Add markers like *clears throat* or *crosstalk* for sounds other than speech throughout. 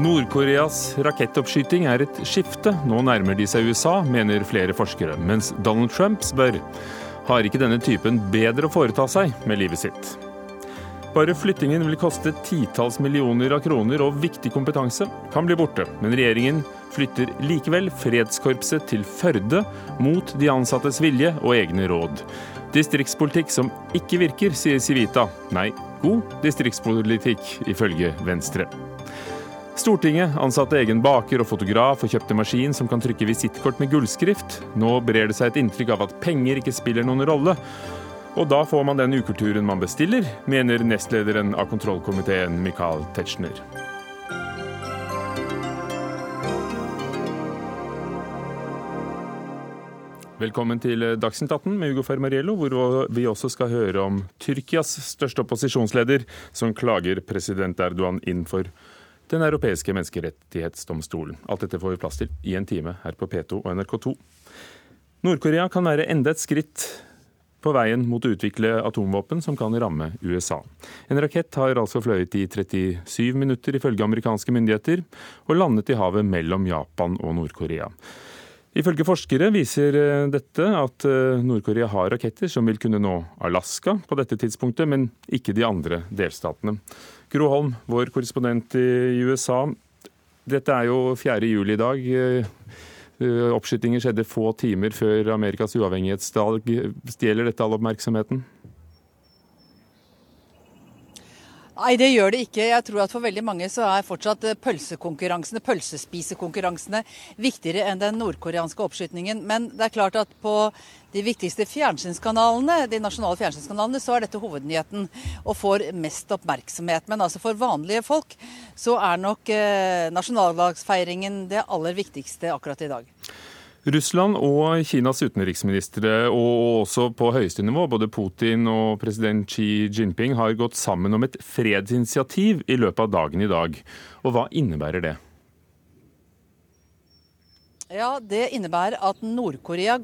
Nord-Koreas rakettoppskyting er et skifte. Nå nærmer de seg USA, mener flere forskere. Mens Donald Trump spør har ikke denne typen bedre å foreta seg med livet sitt. Bare flyttingen vil koste titalls millioner av kroner, og viktig kompetanse kan bli borte. Men regjeringen flytter likevel Fredskorpset til Førde, mot de ansattes vilje og egne råd. Distriktspolitikk som ikke virker, sier Civita. Nei, god distriktspolitikk, ifølge Venstre. Stortinget ansatte egen baker og fotograf og kjøpte maskin som kan trykke visittkort med gullskrift. Nå brer det seg et inntrykk av at penger ikke spiller noen rolle. Og da får man den ukulturen man bestiller, mener nestlederen av kontrollkomiteen Michael Tetzschner. Velkommen til Dagsnytt 18 med Hugo Fermariello, hvor vi også skal høre om Tyrkias største opposisjonsleder, som klager president Erdogan inn for den europeiske menneskerettighetsdomstolen. Alt dette får vi plass til i en time her på P2 og NRK2. Nord-Korea kan være enda et skritt på veien mot å utvikle atomvåpen som kan ramme USA. En rakett har altså fløyet i 37 minutter ifølge amerikanske myndigheter, og landet i havet mellom Japan og Nord-Korea. Ifølge forskere viser eh, dette at eh, Nord-Korea har raketter som vil kunne nå Alaska på dette tidspunktet, men ikke de andre delstatene. Gro Holm, vår korrespondent i USA. Dette er jo 4. juli i dag. Eh, oppskytinger skjedde få timer før Amerikas uavhengighetsdag. Stjeler dette all oppmerksomheten? Nei, det gjør det ikke. Jeg tror at for veldig mange så er fortsatt eh, pølsekonkurransene, pølsespisekonkurransene viktigere enn den nordkoreanske oppskytningen. Men det er klart at på de viktigste fjernsynskanalene, de nasjonale fjernsynskanalene, så er dette hovednyheten og får mest oppmerksomhet. Men altså for vanlige folk så er nok eh, nasjonaldagsfeiringen det aller viktigste akkurat i dag. Russland og Kinas utenriksministre, og også på høyeste nivå, både Putin og president Xi Jinping, har gått sammen om et fredsinitiativ i løpet av dagen i dag. Og hva innebærer det? Ja, Det innebærer at Nord-Korea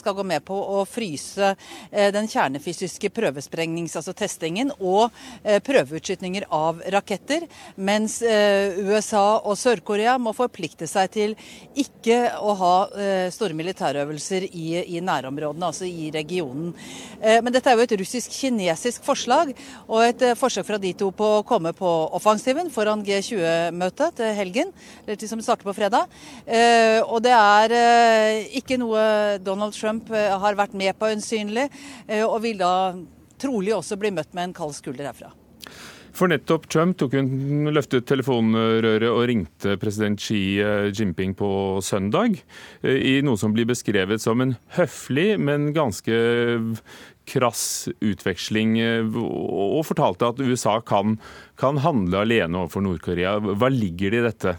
skal gå med på å fryse eh, den kjernefysiske prøvespregnings, altså testingen, og eh, prøveutskytninger av raketter. Mens eh, USA og Sør-Korea må forplikte seg til ikke å ha store militærøvelser i, i nærområdene, altså i regionen. Men dette er jo et russisk-kinesisk forslag, og et forsøk fra de to på å komme på offensiven foran G20-møtet til helgen, eller til som starter på fredag. Og det er eh, ikke noe Donald Trump eh, har vært med på øyensynlig, eh, og vil da trolig også bli møtt med en kald skulder herfra. For nettopp Trump tok hun løftet telefonrøret og ringte president Xi Jinping på søndag, i noe som blir beskrevet som en høflig, men ganske krass utveksling, og fortalte at USA kan, kan handle alene overfor Nord-Korea. Hva ligger det i dette?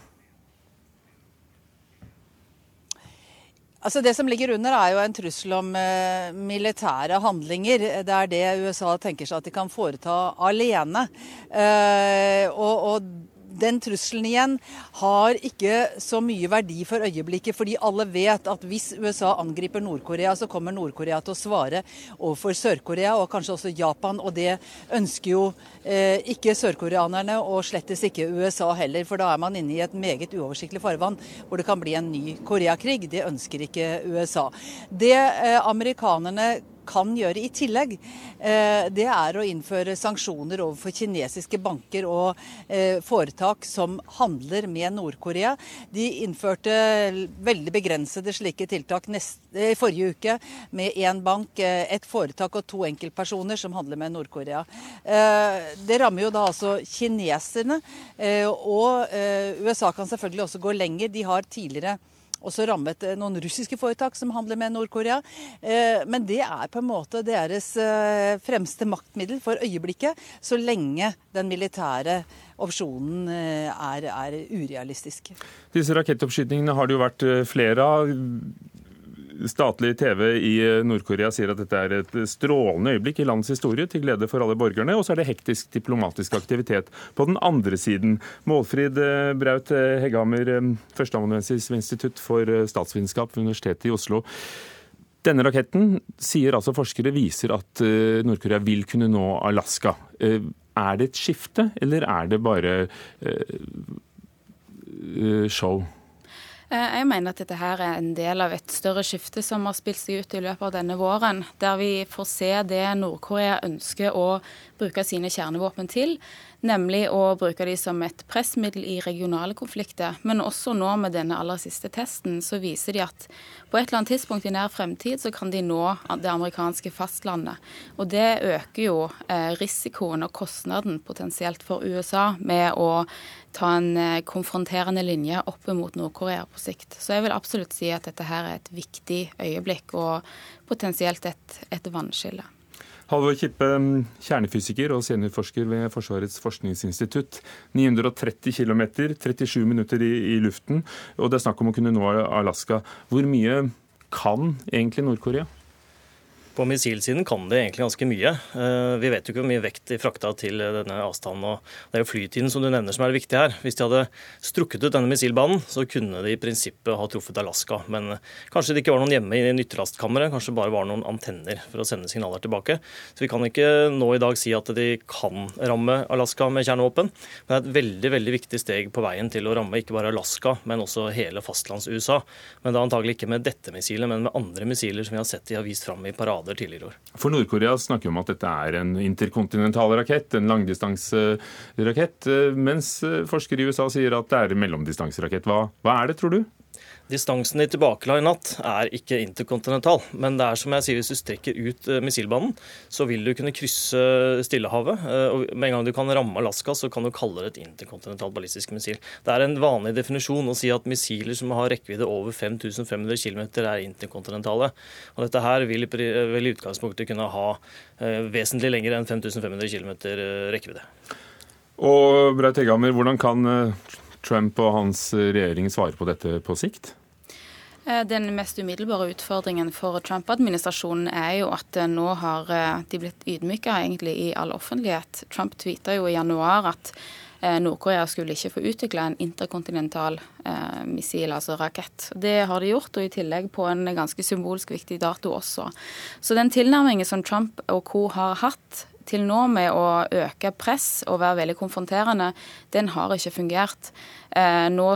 Altså Det som ligger under, er jo en trussel om eh, militære handlinger. Det er det USA tenker seg at de kan foreta alene. Eh, og, og den trusselen igjen har ikke så mye verdi for øyeblikket, fordi alle vet at hvis USA angriper Nord-Korea, så kommer Nord-Korea til å svare overfor Sør-Korea og kanskje også Japan. Og det ønsker jo eh, ikke sørkoreanerne, og slettes ikke USA heller. For da er man inne i et meget uoversiktlig farvann hvor det kan bli en ny Koreakrig. Det ønsker ikke USA. Det eh, amerikanerne kan gjøre i tillegg, eh, det er å innføre sanksjoner overfor kinesiske banker og eh, foretak som handler med Nord-Korea. De innførte veldig begrensede slike tiltak i eh, forrige uke med én bank, et foretak og to enkeltpersoner som handler med Nord-Korea. Det rammer jo da altså kineserne, og USA kan selvfølgelig også gå lenger. De har tidligere også rammet eh, noen russiske foretak som handler med Nord-Korea. Eh, men det er på en måte deres eh, fremste maktmiddel for øyeblikket, så lenge den militære opsjonen er, er urealistisk. Disse rakettoppskytingene har det jo vært flere av statlig TV i eh, Nord-Korea sier at dette er et strålende øyeblikk i landets historie, til glede for alle borgerne. Og så er det hektisk diplomatisk aktivitet på den andre siden. Målfrid eh, Braut eh, Hegghammer, førsteamanuensis ved Institutt for statsvitenskap ved Universitetet i Oslo. Denne raketten, sier altså forskere, viser at Nord-Korea vil kunne nå Alaska. Er det et skifte, eller er det bare show? Eh, jeg mener at dette her er en del av et større skifte som har spilt seg ut i løpet av denne våren, der vi får se det Nord-Korea ønsker å bruke sine kjernevåpen til, nemlig å bruke de som et pressmiddel i regionale konflikter. Men også nå med denne aller siste testen, så viser de at på et eller annet tidspunkt i nær fremtid så kan de nå det amerikanske fastlandet. Og det øker jo eh, risikoen og kostnaden potensielt for USA med å ta en eh, konfronterende linje opp mot Nord-Korea på sikt. Så jeg vil absolutt si at dette her er et viktig øyeblikk og potensielt et, et vannskille. Halvor Kippe, kjernefysiker og seniorforsker ved Forsvarets forskningsinstitutt. 930 km, 37 minutter i, i luften, og det er snakk om å kunne nå Alaska. Hvor mye kan egentlig Nord-Korea? På missilsiden kan det egentlig ganske mye. Eh, vi vet jo ikke hvor mye vekt de frakta til denne avstanden. og Det er jo flytiden som du nevner som er det viktige her. Hvis de hadde strukket ut denne missilbanen, så kunne de i prinsippet ha truffet Alaska. Men kanskje det ikke var noen hjemme i nyttelastkammeret, kanskje bare var noen antenner for å sende signaler tilbake. Så vi kan ikke nå i dag si at de kan ramme Alaska med kjernevåpen. Men det er et veldig veldig viktig steg på veien til å ramme ikke bare Alaska, men også hele fastlands-USA. Men da antagelig ikke med dette missilet, men med andre missiler som vi har sett de har vist fram i parade grader tidligere år. For Nord-Korea snakker om at dette er en interkontinental rakett, en langdistanserakett, mens forskere i USA sier at det er en mellomdistanserakett. Hva, hva er det, tror du? Distansen de tilbakela i natt er ikke interkontinental. Men det er som jeg sier, hvis du strekker ut eh, missilbanen, så vil du kunne krysse Stillehavet. Eh, og Med en gang du kan ramme Alaska, så kan du kalle det et interkontinentalt ballistisk missil. Det er en vanlig definisjon å si at missiler som har rekkevidde over 5500 km, er interkontinentale. Og dette her vil, i utgangspunktet kunne ha eh, vesentlig lenger enn 5500 km rekkevidde. Og Braut Egghammer, hvordan kan Trump og hans regjering svare på dette på sikt? Eh, den mest umiddelbare utfordringen for Trump-administrasjonen er jo at eh, nå har eh, de blitt ydmyka egentlig i all offentlighet. Trump tvita jo i januar at Nord-Korea skulle ikke få utvikle en interkontinental missil, altså rakett. Det har de gjort, og i tillegg på en ganske symbolsk viktig dato også. Så den tilnærmingen som Trump og co. har hatt til nå med å øke press og være veldig konfronterende, den har ikke fungert. Eh, nå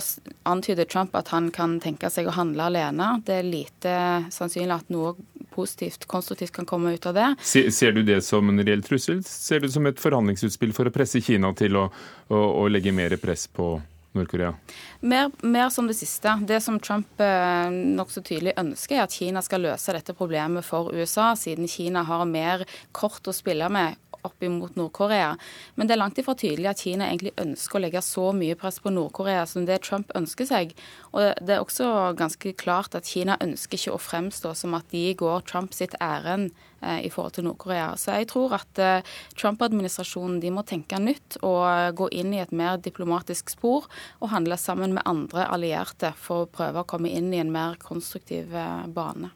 antyder Trump at han kan tenke seg å handle alene. Det er lite sannsynlig at noe positivt, konstruktivt kan komme ut av det. Ser, ser du det som en reell trussel? Ser du det som et forhandlingsutspill for å presse Kina til å, å, å legge mer press på Nord-Korea? Mer, mer, som det siste. Det som Trump eh, nokså tydelig ønsker, er at Kina skal løse dette problemet for USA, siden Kina har mer kort å spille med opp imot Nord-Korea. Men det er langt ifra tydelig at Kina egentlig ønsker å legge så mye press på Nord-Korea som det Trump ønsker seg. Og det er også ganske klart at Kina ønsker ikke å fremstå som at de går Trump sitt ærend i forhold til Nord-Korea. Så jeg tror at eh, Trump-administrasjonen de må tenke nytt og gå inn i et mer diplomatisk spor og handle sammen med andre allierte for å prøve å komme inn i en mer konstruktiv eh, bane.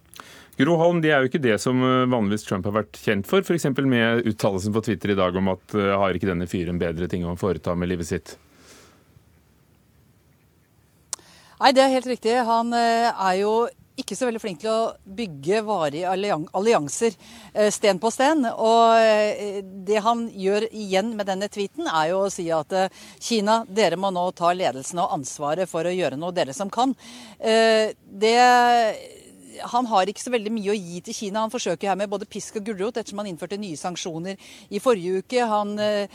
Gro Holm, det er jo ikke det som eh, vanligvis Trump har vært kjent for, f.eks. med uttalelsen på Twitter i dag om at har ikke denne fyren bedre ting å foreta med livet sitt? Nei, det er helt riktig. Han er jo ikke så veldig flink til å bygge varige allianser sten på sten. Og det han gjør igjen med denne tweeten, er jo å si at Kina, dere må nå ta ledelsen og ansvaret for å gjøre noe, dere som kan. Det han har ikke så veldig mye å gi til Kina. Han forsøker her med både pisk og gulrot, ettersom han innførte nye sanksjoner i forrige uke. Han, eh,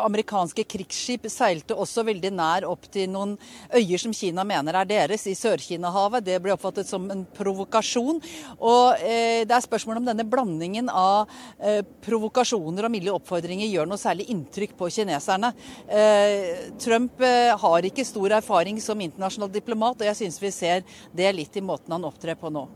amerikanske krigsskip seilte også veldig nær opp til noen øyer som Kina mener er deres, i Sør-Kina-havet. Det ble oppfattet som en provokasjon. Og eh, det er spørsmål om denne blandingen av eh, provokasjoner og milde oppfordringer gjør noe særlig inntrykk på kineserne. Eh, Trump eh, har ikke stor erfaring som internasjonal diplomat, og jeg syns vi ser det litt i måten han opptrer på nå.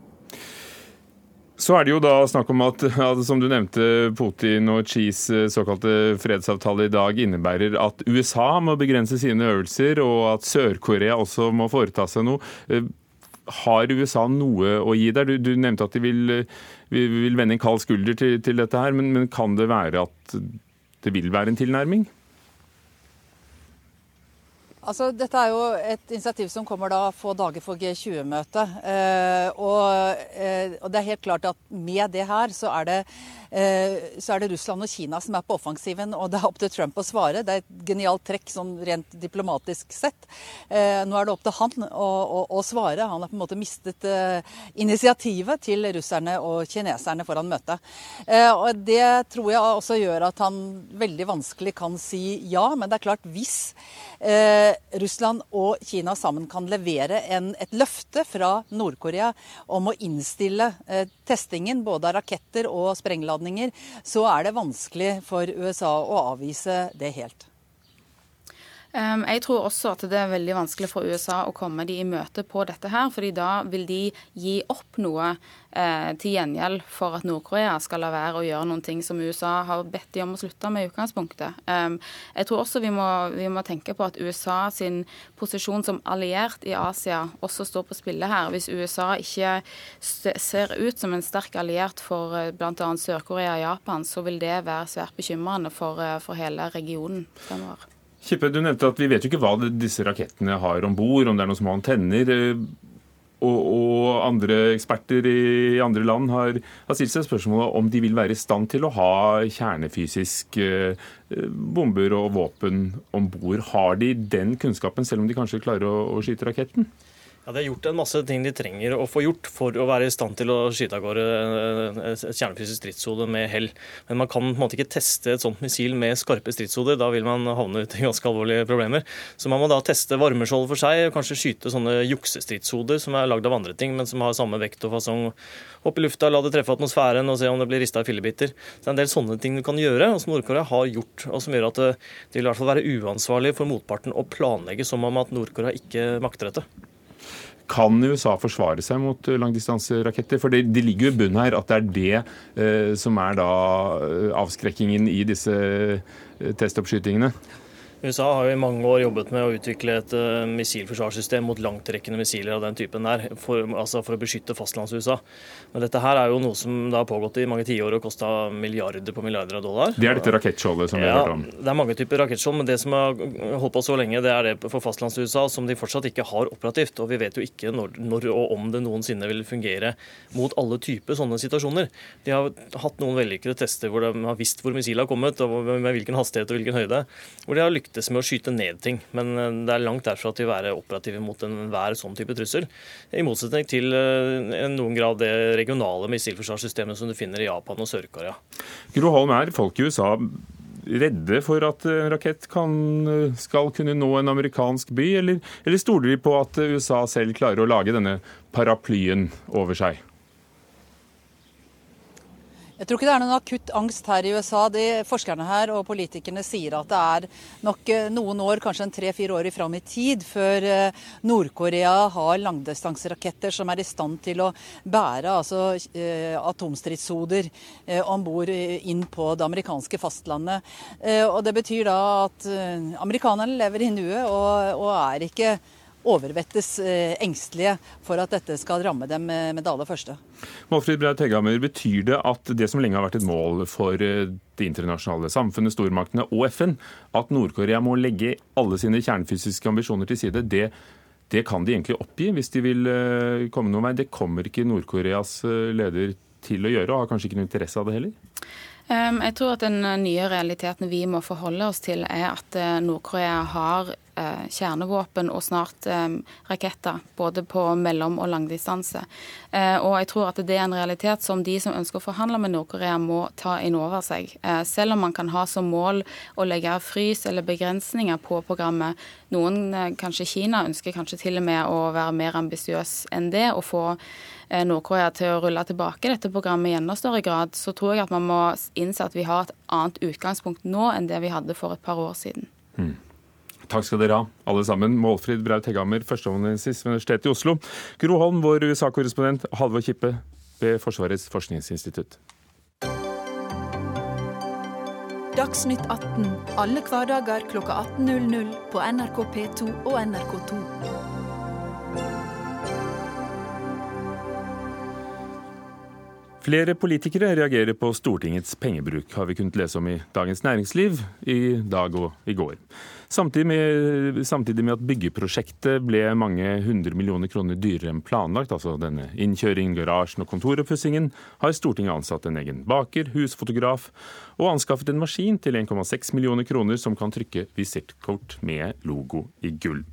Så er det jo da snakk om at, som du nevnte, Putin og Xis eh, såkalte fredsavtale i dag innebærer at USA må begrense sine øvelser, og at Sør-Korea også må foreta seg noe. Eh, har USA noe å gi der? Du, du nevnte at de vil, vil, vende en kald skulder til, til dette her, men, men kan det være at det vil være en tilnærming? Altså, dette er jo et initiativ som kommer da få dager for G20-møtet. Eh, og, eh, og, det er helt klart at med det her så er det, eh, så er det Russland og Kina som er på offensiven, og det er opp til Trump å svare. Det er et genialt trekk sånn rent diplomatisk sett. Eh, nå er det opp til han å, å, å, svare. Han har på en måte mistet eh, initiativet til russerne og kineserne foran møtet. Eh, og det tror jeg også gjør at han veldig vanskelig kan si ja, men det er klart hvis eh, Russland og Kina sammen kan levere en, et løfte fra Nord-Korea om å innstille eh, testingen både av raketter og sprengladninger, så er det vanskelig for USA å avvise det helt. Ehm, jeg tror også at det er veldig vanskelig for USA å komme de i møte på dette her, fordi da vil de gi opp noe eh, til gjengjeld for at Nord-Korea skal la være å gjøre noen ting som USA har bedt de om å slutte med i utgangspunktet. Ehm, jeg tror også vi må, vi må tenke på at USA sin posisjon som alliert i Asia også står på spillet her. Hvis USA ikke ser ut som en sterk alliert for eh, bl.a. Sør-Korea og Japan, så vil det være svært bekymrende for, eh, for hele regionen fremover. Kippe, du nevnte at vi vet jo ikke hva disse rakettene har om bord, om det er noen små antenner. Eh, og, og, andre eksperter i andre land har, har stilt seg spørsmålet om de vil være i stand til å ha kjernefysisk eh, bomber og våpen om bord. Har de den kunnskapen, selv om de kanskje klarer å, å skyte raketten? Ja, Det er gjort en masse ting de trenger å få gjort for å være i stand til å skyte av gårde et kjernefysisk stridshode med hell. Men man kan på en måte ikke teste et sånt missil med skarpe stridshoder. Da vil man havne ut i ganske alvorlige problemer. Så man må da teste varmeskjold for seg, og kanskje skyte sånne juksestridshoder som er lagd av andre ting, men som har samme vekt og fasong. Opp i lufta, la det treffe atmosfæren og se om det blir rista i fillebiter. Det er en del sånne ting du kan gjøre, og som Nord-Korea har gjort. Og som gjør at det, det vil i hvert fall være uansvarlig for motparten å planlegge som om at Nord-Korea ikke makter dette. Kan USA forsvare seg mot eh, langdistanseraketter? For det, det ligger jo i bunnen her at det er det eh, som er da eh, avskrekkingen i disse eh, testoppskytingene. USA har jo i mange år jobbet med å utvikle et uh, missilforsvarssystem mot langtrekkende missiler av den typen der, for, altså for å beskytte fastlands-USA. Men dette her er jo noe som har pågått i mange tiår og kosta milliarder på milliarder av dollar. Det er dette rakettskjoldet som vi ja, har hørt om? Det er mange typer rakettskjold, men det som har holdt på så lenge, det er det for fastlands-USA som de fortsatt ikke har operativt. Og vi vet jo ikke når, når, og om det noensinne vil fungere mot alle typer sånne situasjoner. De har hatt noen vellykkede tester hvor de har visst hvor missilet har kommet, og med hvilken hastighet og hvilken høyde. hvor de har lyktes lyktes med å skyte ned ting. Men eh, det er langt derfra til å være operative mot enhver sånn type trussel. I motsetning til eh, noen grad det regionale missilforsvarssystemet som du finner i Japan og Sør-Korea. Gro Holm, er folk i USA redde for at en rakett kan, skal kunne nå en amerikansk by, eller, eller stoler de på at USA selv klarer å lage denne paraplyen over seg? Jeg tror ikke det er noen akutt angst her i USA. De Forskerne her og politikerne sier at det er nok eh, noen år, kanskje en tre-fire år fram i tid, før eh, Nord-Korea har langdistanseraketter som er i stand til å bære altså, eh, atomstridshoder om bord inn på det amerikanske fastlandet. Og Det betyr da at amerikanerne lever i nuet og, og er ikke overvettes eh, engstelige for at dette skal ramme dem med det aller første. Målfrid Breit Hegghammer, betyr det at det som lenge har vært et mål for eh, det internasjonale samfunnet, stormaktene og FN, at Nord-Korea må legge alle sine kjernefysiske ambisjoner til side, det, det kan de egentlig oppgi hvis de vil eh, komme noen vei. Det kommer ikke Nord-Koreas leder til å gjøre, og har kanskje ikke noen interesse av det heller? Jeg tror at den nye realiteten vi må forholde oss til, er at Nord-Korea har eh, kjernevåpen og snart eh, raketter, både på mellom- og langdistanse. Eh, og jeg tror at det er en realitet som de som ønsker å forhandle med Nord-Korea, må ta inn over seg. Eh, selv om man kan ha som mål å legge frys eller begrensninger på programmet. Noen, eh, kanskje Kina, ønsker kanskje til og med å være mer ambisiøs enn det. og få eh, Nord-Korea til å rulle tilbake dette programmet i enda større grad, så tror jeg at man må innse at vi har et annet utgangspunkt nå enn det vi hadde for et par år siden. Mm. Takk skal dere ha, alle sammen. Målfrid Braut Hegghammer, førsteamanuensis ved Universitetet i Oslo. Gro Holm, vår USA-korrespondent. Halvor Kippe ved Forsvarets forskningsinstitutt. Dagsnytt 18 alle hverdager kl 18.00 på NRK P2 og NRK2. Flere politikere reagerer på Stortingets pengebruk, har vi kunnet lese om i Dagens Næringsliv i dag og i går. Samtidig med, samtidig med, at byggeprosjektet ble mange hundre millioner kroner dyrere enn planlagt, altså denne innkjøringen, garasjen og kontoroppussingen, har Stortinget ansatt en egen baker, husfotograf og anskaffet en maskin til 1,6 millioner kroner som kan trykke visittkort med logo i gull.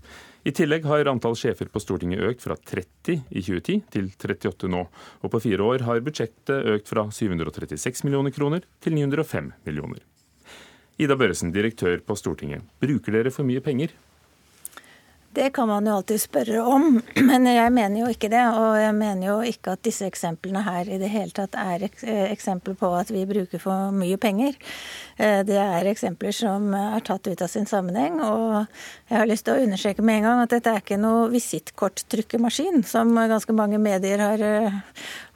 I tillegg har antall sjefer på Stortinget økt fra 30 i 2010 til 38 nå. Og på fire år har budsjettet økt fra 736 millioner kroner til 905 millioner. Ida Børresen, direktør på Stortinget. Bruker dere for mye penger? Det kan man jo alltid spørre om, *clears throat* men jeg mener jo ikke det. Og jeg mener jo ikke at disse eksemplene her i det hele tatt er eksempler på at vi bruker for mye penger. Eh, det er eksempler som er tatt ut av sin sammenheng. Og jeg har lyst til å understreke med en gang at dette er ikke noe visittkorttrykkemaskin, som ganske mange medier har, eh,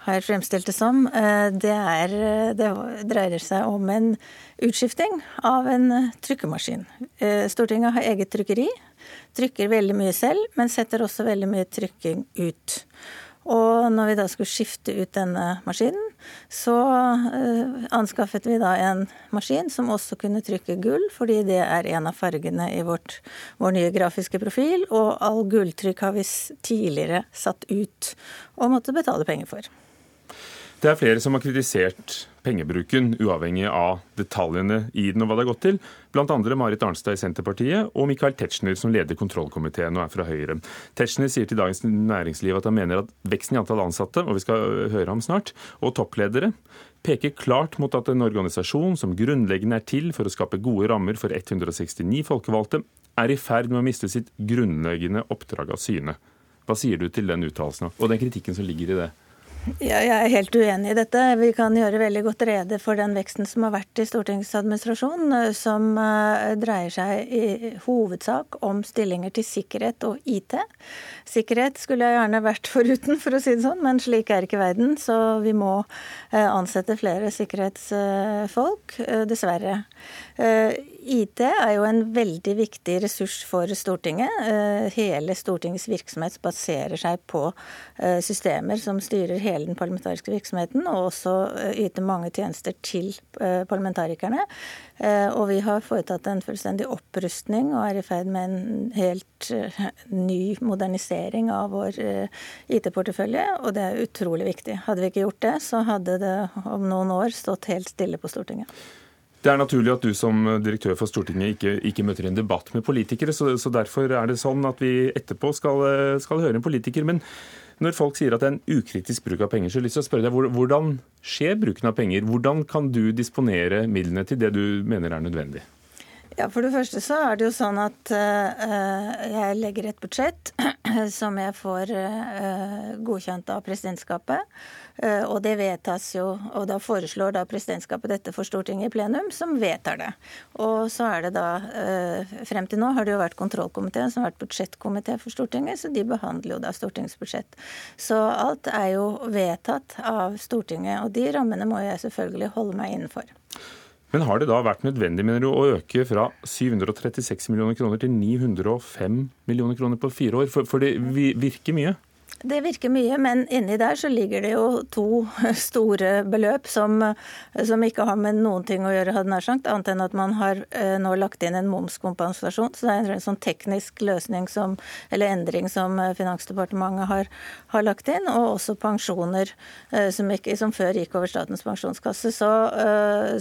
har fremstilt det som. Eh, det, er, det dreier seg om en utskifting av en trykkemaskin. Stortinget har eget trykkeri trykker veldig mye selv, men setter også veldig mye trykking ut. Og når vi da skulle skifte ut denne maskinen, så uh, anskaffet vi da en maskin som også kunne trykke gull, fordi det er en av fargene i vårt, vår nye grafiske profil. Og all gulltrykk har vi tidligere satt ut og måtte betale penger for. Det er flere som har kritisert pengebruken, uavhengig av detaljene i den og hva det har gått til. Blant andre Marit Arnstad i Senterpartiet og Michael Tetzschner, som leder kontrollkomiteen og er fra Høyre. Tetzschner sier til Dagens Næringsliv at han mener at veksten i antall ansatte, og vi skal høre ham snart, og toppledere peker klart mot at en organisasjon som grunnleggende er til for å skape gode rammer for 169 folkevalgte, er i ferd med å miste sitt grunnleggende oppdrag av syne. Hva sier du til den uttalelsen og den kritikken som ligger i det? Ja, jeg er helt uenig i dette. Vi kan gjøre veldig godt rede for den veksten som har vært i stortingsadministrasjonen, eh, som eh, dreier seg i hovedsak om stillinger til sikkerhet og IT. Sikkerhet skulle jeg gjerne vært foruten, for å si det sånn, men slik er ikke verden. Så vi må eh, ansette flere sikkerhetsfolk, dessverre. IT er jo en veldig viktig ressurs for Stortinget. Eh, hele Stortingets virksomhet baserer seg på eh, systemer som styrer hele den parlamentariske virksomheten, og også eh, yter mange tjenester til parlamentarikerne. Og vi har foretatt en fullstendig opprustning og er i ferd med en helt ny modernisering av vår IT-portefølje, og det er utrolig viktig. Hadde vi ikke gjort det, så hadde det om noen år stått helt stille på Stortinget. Det er naturlig at du som direktør for Stortinget ikke, ikke møter en debatt med politikere, så, så, derfor er det sånn at vi etterpå skal, skal, høre en politiker. Men når folk sier at det er en ukritisk bruk av penger, så har jeg lyst til å spørre deg, hvordan skjer bruken av penger? Hvordan kan du disponere midlene til det du mener er nødvendig? Ja, For det første så er det jo sånn at uh, jeg legger et budsjett *clears throat* som jeg får uh, godkjent av presidentskapet. Uh, og det vedtas jo, og da foreslår da presidentskapet dette for Stortinget i plenum, som vedtar det. Og så er det da Frem til nå har det jo vært kontrollkomiteen som har vært budsjettkomité for Stortinget, så de behandler jo da Stortingets budsjett. Så alt er jo vedtatt av Stortinget, og de rammene må jeg selvfølgelig holde meg innenfor. Men har det da vært nødvendig mener du, å øke fra 736 millioner kroner til 905 millioner kroner på fire år? For, for det virker mye? Det virker mye, men inni der så ligger det jo to *laughs* store beløp som, som ikke har med noen ting å gjøre, hadde nær sagt, annet enn at man har eh, nå lagt inn en momskompensasjon. Så det er en sånn teknisk løsning som, eller endring som eh, Finansdepartementet har, har lagt inn. Og også pensjoner eh, som, ikke, som, før gikk over Statens pensjonskasse. Så,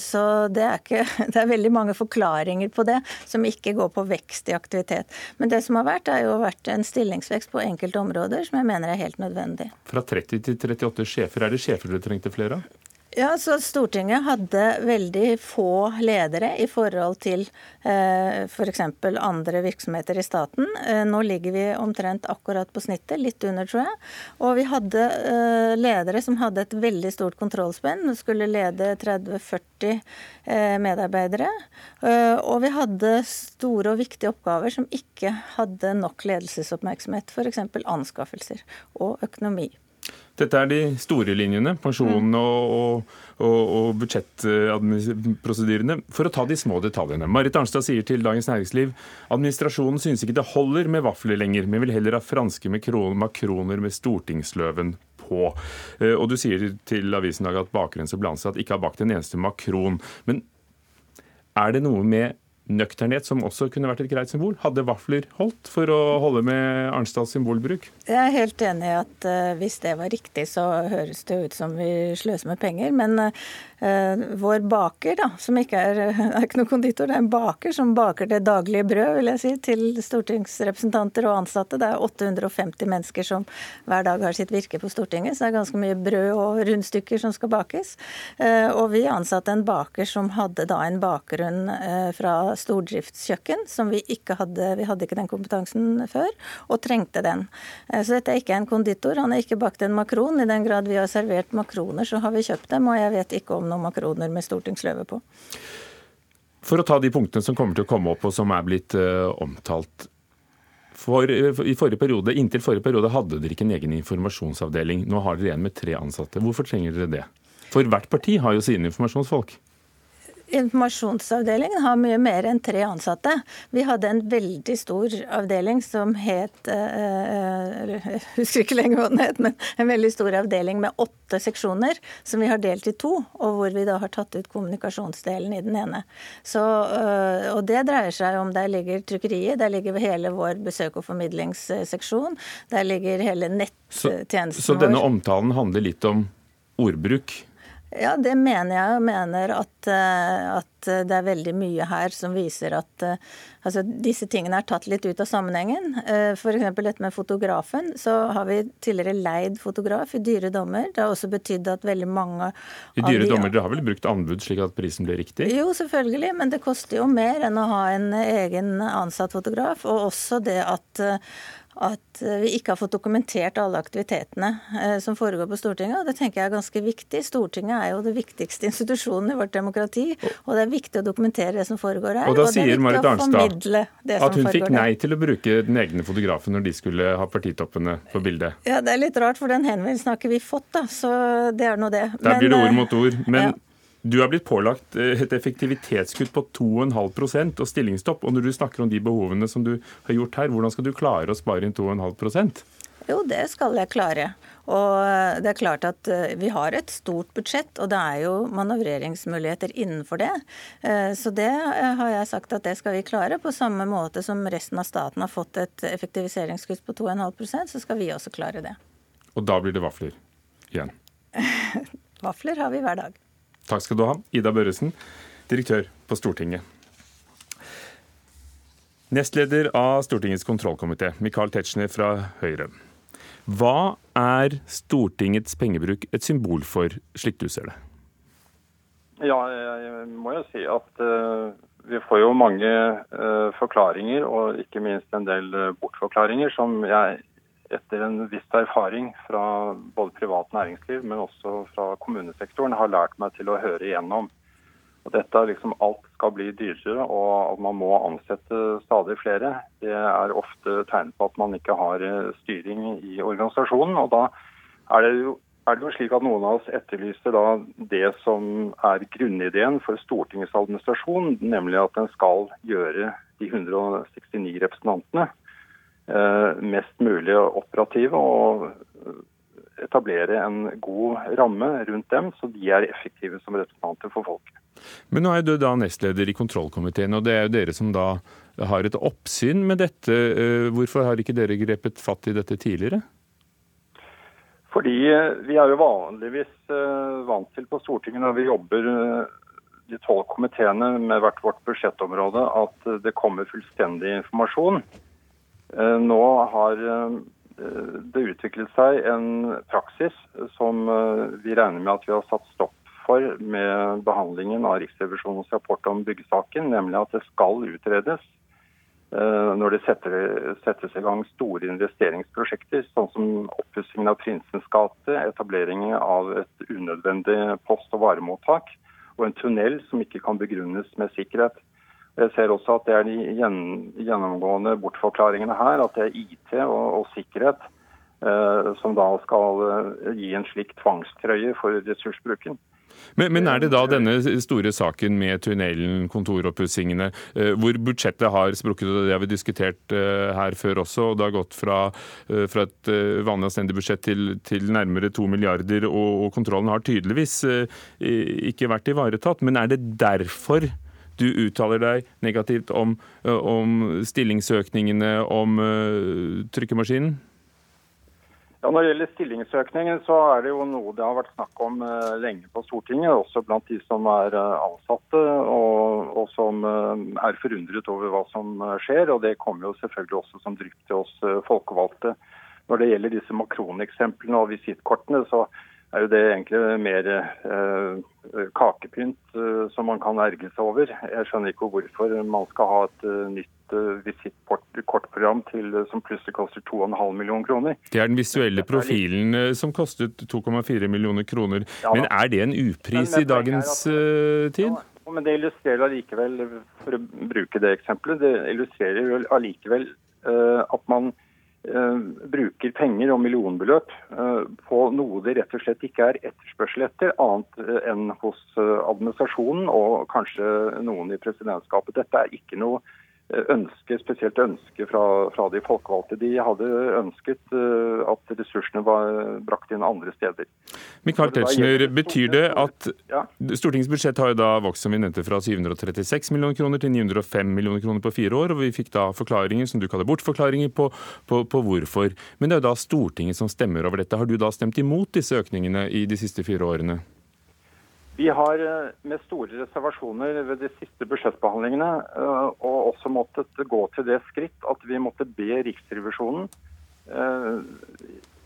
så det, er ikke, *laughs* det er veldig mange forklaringer på det som ikke går på vekst i aktivitet. Men det som har vært, er jo vært en stillingsvekst på enkelte områder som jeg mener er helt nødvendig. Fra 30 til 38 sjefer, er det sjefer dere trengte flere av? Ja, så Stortinget hadde veldig få ledere i forhold til eh, f.eks. andre virksomheter i staten. Eh, nå ligger vi omtrent akkurat på snittet, litt under, tror jeg. Og vi hadde eh, ledere som hadde et veldig stort kontrollspenn, skulle lede 30-40 eh, medarbeidere. Eh, og vi hadde store og viktige oppgaver som ikke hadde nok ledelsesoppmerksomhet, f.eks. anskaffelser og økonomi. Dette er de store linjene, pensjonene og, og, og, og budsjettprosedyrene. For å ta de små detaljene. Marit Arnstad sier til Dagens Næringsliv administrasjonen synes ikke det holder med vafler lenger, men vil heller ha franske makroner med stortingsløven på. Eh, og du sier til avisen at bakgrunns- og ansatt ikke har bakt en eneste makron. Men er det noe med nøkternhet, som også kunne vært et greit symbol. Hadde vafler holdt for å holde med Arnstads symbolbruk? Jeg er helt enig i at uh, hvis det var riktig, så høres det ut som vi sløser med penger. Men uh, vår baker, da, som ikke er, *laughs* er ikke noen konditor, det er en baker som baker det daglige brød, vil jeg si, til stortingsrepresentanter og ansatte. Det er 850 mennesker som hver dag har sitt virke på Stortinget, så det er ganske mye brød og rundstykker som skal bakes. Uh, og vi ansatte en baker som hadde da en bakgrunn fra stordriftskjøkken, som vi ikke hadde. Vi hadde ikke den kompetansen før, og trengte den. Eh, så dette er ikke en konditor. Han har ikke bakt en makron. I den grad vi har servert makroner, så har vi kjøpt dem, og jeg vet ikke om noen makroner med stortingsløve på. For å ta de punktene som kommer til å komme opp, og som er blitt uh, omtalt. For, i forrige periode, Inntil forrige periode hadde dere ikke en egen informasjonsavdeling. Nå har dere en med tre ansatte. Hvorfor trenger dere det? For hvert parti har jo sine informasjonsfolk. Informasjonsavdelingen har mye mer enn tre ansatte. Vi hadde en veldig stor avdeling som het eh, Jeg husker ikke lenger hva den het, men en veldig stor avdeling med åtte seksjoner som vi har delt i to, og hvor vi da har tatt ut kommunikasjonsdelen i den ene. Så, eh, og det dreier seg om Der ligger trykkeriet, der ligger hele vår besøk- og formidlingsseksjon, der ligger hele nettjenesten vår. Så denne omtalen handler litt om ordbruk? Ja, det mener jeg. Jeg mener at, eh, at, det er veldig mye her som viser at eh, altså, disse tingene er tatt litt ut av sammenhengen. Eh, F.eks. dette med fotografen. Så har vi tidligere leid fotograf i dyre dommer. Det har også betydd at veldig mange I dyre de, dommer, Dere har vel brukt anbud slik at prisen ble riktig? Jo, selvfølgelig. Men det koster jo mer enn å ha en egen ansatt fotograf. Og også det at at eh, vi ikke har fått dokumentert alle aktivitetene eh, som foregår på Stortinget. og Det tenker jeg er ganske viktig. Stortinget er jo det viktigste *laughs* institusjonen i vårt demokrati. Og det er viktig å dokumentere det som foregår her. Og da og sier Marit Arnstad at hun fikk nei til å bruke den egne fotografen når de skulle ha partitoppene på bildet. Ja, det er litt rart, for den henvendelsen har ikke vi fått, da. Så det er nå det. Der blir det ord mot ord. Men ja. Du er blitt pålagt eh, et effektivitetskutt på 2,5% og stillingsstopp. Og når du snakker om de behovene som du har gjort her, hvordan skal du klare å spare inn 2,5% Jo, det skal jeg klare. Og eh, det er klart at eh, vi har et stort budsjett, og det er jo manøvreringsmuligheter innenfor det. Så det har jeg sagt at det skal vi klare. På samme måte som resten av staten har fått et effektiviseringskutt på 2,5% så skal vi også klare det. Og da blir det vafler igjen? *laughs* vafler har vi hver dag. Takk skal du ha, Ida Børresen, direktør på Stortinget. Nestleder av Stortingets kontrollkomité, Michael Tetzschner fra Høyre. Hva er Stortingets pengebruk et symbol for, slik du ser det? Ja, jeg må jo si at uh, vi får jo mange uh, forklaringer, og ikke minst en del uh, bortforklaringer, som jeg etter en viss erfaring fra både privat næringsliv, men også fra kommunesektoren, har lært meg til å høre igjennom. Og dette er liksom Alt skal bli dyrere, og at man må ansette stadig flere. Det er ofte tegn på at man ikke har eh, styring i organisasjonen. og da er det jo er det jo slik at Noen av oss etterlyser da det som er grunnideen for Stortingets administrasjon, nemlig at den skal gjøre de 169 representantene mest mulig operative og etablere en god ramme rundt dem, så de er effektive som representanter for folket. Men nå er du da nestleder i kontrollkomiteen, og det er jo dere som da har et oppsyn med dette. Eh, hvorfor har ikke dere grepet fatt i dette tidligere? Fordi eh, vi er jo vanligvis vant til på Stortinget når vi jobber de tolv komiteene med hvert vårt budsjettområde, at det kommer fullstendig informasjon. Eh, nå har eh, det utviklet seg en praksis som eh, vi regner med at vi har satt stopp for med behandlingen av Riksrevisjonens rapport om byggesaken, nemlig at det skal utredes når det settes i gang store investeringsprosjekter, sånn som oppussingen av Prinsens gate, etableringen av et unødvendig post- og varemottak og en tunnel som ikke kan begrunnes med sikkerhet. Jeg ser også at det er de gjennomgående bortforklaringene her, at det er IT og, og sikkerhet eh, som da skal eh, gi en slik tvangstrøye for ressursbruken. Men, men, er det da denne store saken med tunnelen, kontoroppussingene, eh, hvor budsjettet har sprukket, og det har vi diskutert eh, her før også, og det har gått fra, fra et vanlig anstendig budsjett til, til, nærmere to milliarder, og, og kontrollen har tydeligvis ikke vært ivaretatt. Men er det derfor du uttaler deg negativt om, om stillingsøkningene, om trykkemaskinen? Ja, Når det gjelder stillingsøkningen, så er det jo noe det har vært snakk om uh, lenge på Stortinget. Også blant de som er uh, ansatte, og, og som uh, er forundret over hva som skjer. Og det kommer jo selvfølgelig også som drypp til oss folkevalgte. Når det gjelder disse makroneksemplene og visittkortene, så er jo det egentlig mer kakepynt som man kan erge seg over. Jeg skjønner ikke hvorfor man skal ha et nytt visittkortprogram som plutselig koster 2,5 millioner kroner. Det er den visuelle profilen eh, som kostet 2,4 millioner kroner. Ja, men er det en upris i dagens at, uh, tid? Ja, men det illustrerer allikevel, for å bruke det eksempelet, det illustrerer allikevel uh, at man uh, bruker penger og millionbeløp på noe det rett og slett ikke er etterspørsel etter, annet enn hos administrasjonen og kanskje noen i presidentskapet. Dette er ikke noe ønske, spesielt ønske fra, fra, de folkevalgte. De hadde ønsket uh, at ressursene var brakt inn andre steder. Michael Tetzschner, betyr det at. Stortingets budsjett har jo da vokst som vi nevnte, fra 736 millioner kroner til 905 millioner kroner på fire år, og vi fikk da forklaringer, som du kaller bortforklaringer, på, på, på hvorfor. Men det er jo da Stortinget som stemmer over dette. Har du da stemt imot disse økningene i de siste fire årene? Vi har eh, med store reservasjoner ved de siste budsjettbehandlingene eh, og også måttet gå til det skritt at vi måtte be Riksrevisjonen eh,